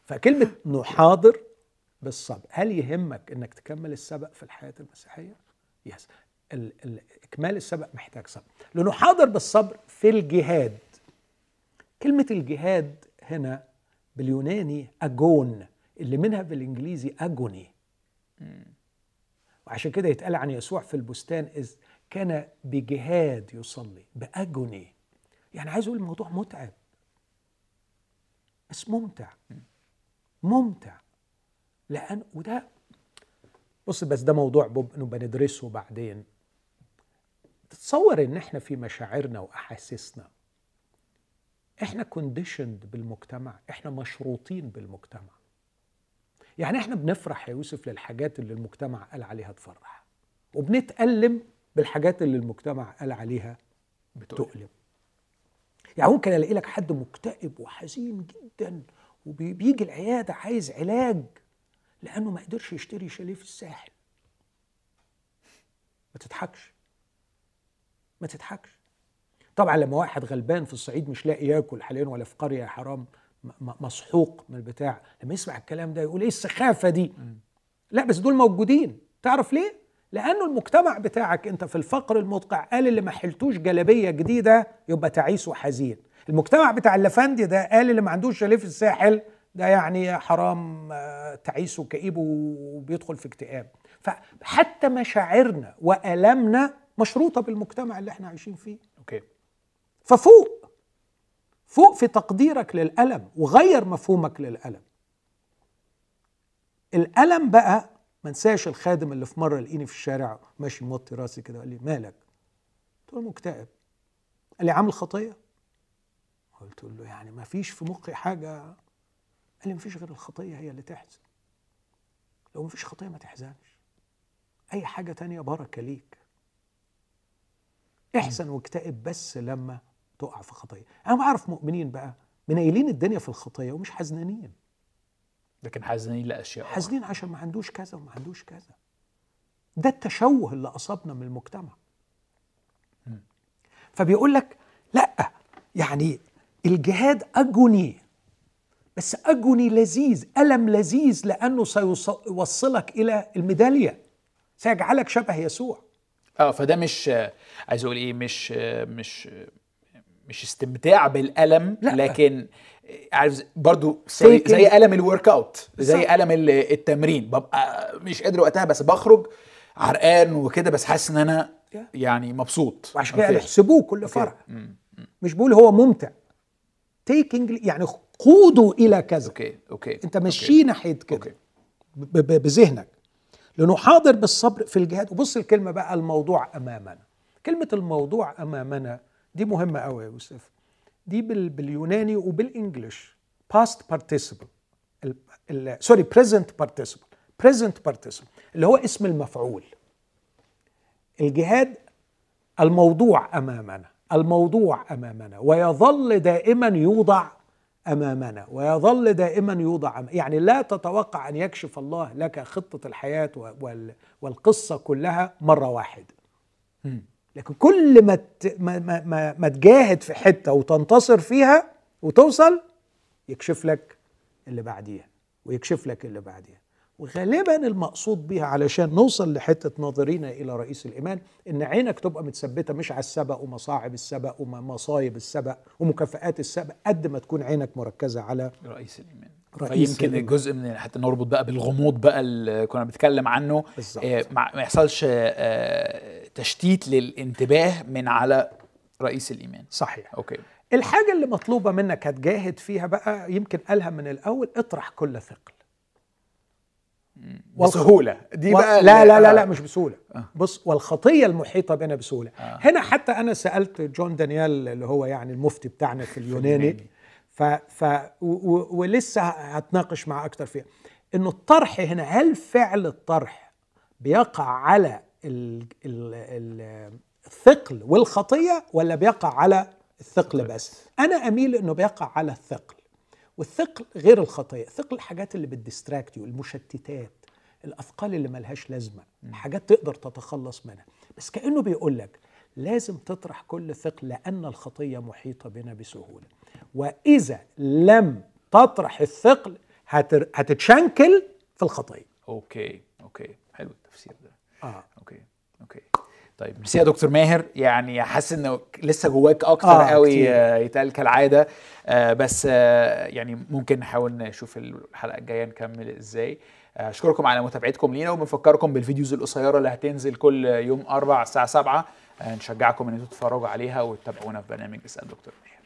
فكلمة نحاضر بالصبر. هل يهمك إنك تكمل السبق في الحياة المسيحية؟ يس ال- ال- إكمال السبق محتاج صبر. لنحاضر بالصبر في الجهاد. كلمة الجهاد هنا باليوناني أجون اللي منها بالإنجليزي أجوني. وعشان كده يتقال عن يسوع في البستان إذ كان بجهاد يصلي بأجوني. يعني عايز أقول الموضوع متعب. بس ممتع. ممتع. لأن وده بص بس ده موضوع نبقى ندرسه بعدين. تتصور إن إحنا في مشاعرنا وأحاسيسنا. إحنا كونديشند بالمجتمع. إحنا مشروطين بالمجتمع. يعني إحنا بنفرح يا يوسف للحاجات اللي المجتمع قال عليها تفرح. وبنتألم بالحاجات اللي المجتمع قال عليها بتقول تؤلم يعني ممكن ألاقي لك حد مكتئب وحزين جدا وبيجي العيادة عايز علاج. لأنه ما قدرش يشتري شاليه في الساحل. ما تضحكش. ما تضحكش. طبعا لما واحد غلبان في الصعيد مش لاقي ياكل حاليا ولا في قرية يا حرام مسحوق من البتاع لما يسمع الكلام ده يقول إيه السخافة دي؟ لا بس دول موجودين. تعرف ليه؟ لأنه المجتمع بتاعك أنت في الفقر المدقع قال اللي ما حلتوش جلابية جديدة يبقى تعيس وحزين. المجتمع بتاع اللفندي ده قال اللي ما عندوش شاليه في الساحل ده يعني حرام آه، تعيس وكئيب وبيدخل في اكتئاب. فحتى مشاعرنا والامنا مشروطة بالمجتمع اللي إحنا عايشين فيه. أوكي. ففوق فوق في تقديرك للألم وغير مفهومك للألم. الألم بقى ما انساش الخادم اللي في مرة لقيني في الشارع ماشي موطي راسي كده قال لي مالك؟ قلت له مكتئب. قال لي عامل خطية؟ قلت له يعني ما فيش في مخي حاجة قال لي ما فيش غير الخطية هي اللي تحزن. لو ما فيش خطية ما تحزنش. أي حاجة تانية بركة ليك. احزن واكتئب بس لما تقع في خطية. أنا بعرف مؤمنين بقى منيلين الدنيا في الخطية ومش حزنانين. لكن حزنين لأشياء. حزنين عشان ما عندوش كذا وما عندوش كذا. ده التشوه اللي أصابنا من المجتمع. فبيقول لك لا يعني الجهاد agony بس agony لذيذ ألم لذيذ لأنه سيوصلك إلى الميدالية سيجعلك شبه يسوع آه فده مش عايز أقول إيه مش مش مش استمتاع بالألم لا. لكن عارف برضو زي, زي ألم ال workout زي. ألم ال- التمرين ببقى مش قادر وقتها بس بخرج عرقان وكده بس حاسس إن أنا. يعني مبسوط وعشان كده. يحسبوه كل مم. مش بقول هو ممتع taking يعني قودوا إلى كذا. okay okay أنت مشيه ناحية كده. بذهنك. لنحاضر بالصبر في الجهاد. وبص الكلمة بقى الموضوع أمامنا. كلمة الموضوع أمامنا دي مهمة قوي يا يوسف. دي بال باليوناني وبال English past participle. ال- ال- سوري present participle. Present participle. اللي هو اسم المفعول. الجهاد الموضوع أمامنا. الموضوع أمامنا. ويظل دائما يوضع أمامنا ويظل دائما يوضع. يعني لا تتوقع أن يكشف الله لك خطة الحياة وال- والقصة كلها مرة واحدة لكن كل ما ما ما, ما تجاهد في حتة وتنتصر فيها وتوصل يكشف لك اللي بعديها ويكشف لك اللي بعديها وغالبا المقصود بيها علشان نوصل لحتة ناظرين إلى رئيس الإيمان إن عينك تبقى متثبتة مش على السبق ومصاعب السبق ومصايب السبق ومكافآت السبق قد ما تكون عينك مركزة على رئيس الإيمان. رئيس فيمكن الإيمان. الجزء من حتى نربط بقى بالغموض بقى اللي كنا بنتكلم عنه. آه، ما يحصلش آه، تشتيت للانتباه من على رئيس الإيمان. صحيح. okay. الحاجة اللي مطلوبة منك هتجاهد فيها بقى يمكن قالها من الأول اطرح كل ثقل. بسهولة. دي و- بقى لا لا لا آه. لا مش بسهولة. بص والخطية المحيطة بنا بسهولة. آه. هنا حتى أنا سألت جون دانيال اللي هو يعني المفتي بتاعنا في اليوناني. اليوناني. ف ف و و ولسه هتناقش معاه أكتر فيها. إنه الطرح هنا هل فعل الطرح بيقع على ال ال ال الثقل والخطية ولا بيقع على الثقل. بس؟ أنا أميل إنه بيقع على الثقل. والثقل غير الخطيه الثقل الحاجات اللي بتديستراكت يو المشتتات الأثقال اللي ملهاش لازمة حاجات تقدر تتخلص منها. بس كأنه بيقول لك لازم تطرح كل ثقل لأن الخطيه محيطة بنا بسهولة. وإذا لم تطرح الثقل هتر... هتتشنكل في الخطيه okay okay. حلو التفسير ده. آه. okay okay. طيب. ميرسي يا دكتور ماهر يعني حاسس إنه لسه جواك أكتر آه، قوي. آه، يتقال كالعادة. آه، بس آه، يعني ممكن نحاول نشوف الحلقة الجاية نكمل إزاي. آه، أشكركم على متابعتكم لينا وبنفكركم بال videos القصيرة اللي هتنزل كل يوم أربع الساعة 7 آه، نشجعكم إن أنتوا تتفرجوا عليها وتتابعونا في برنامج إسأل دكتور ماهر.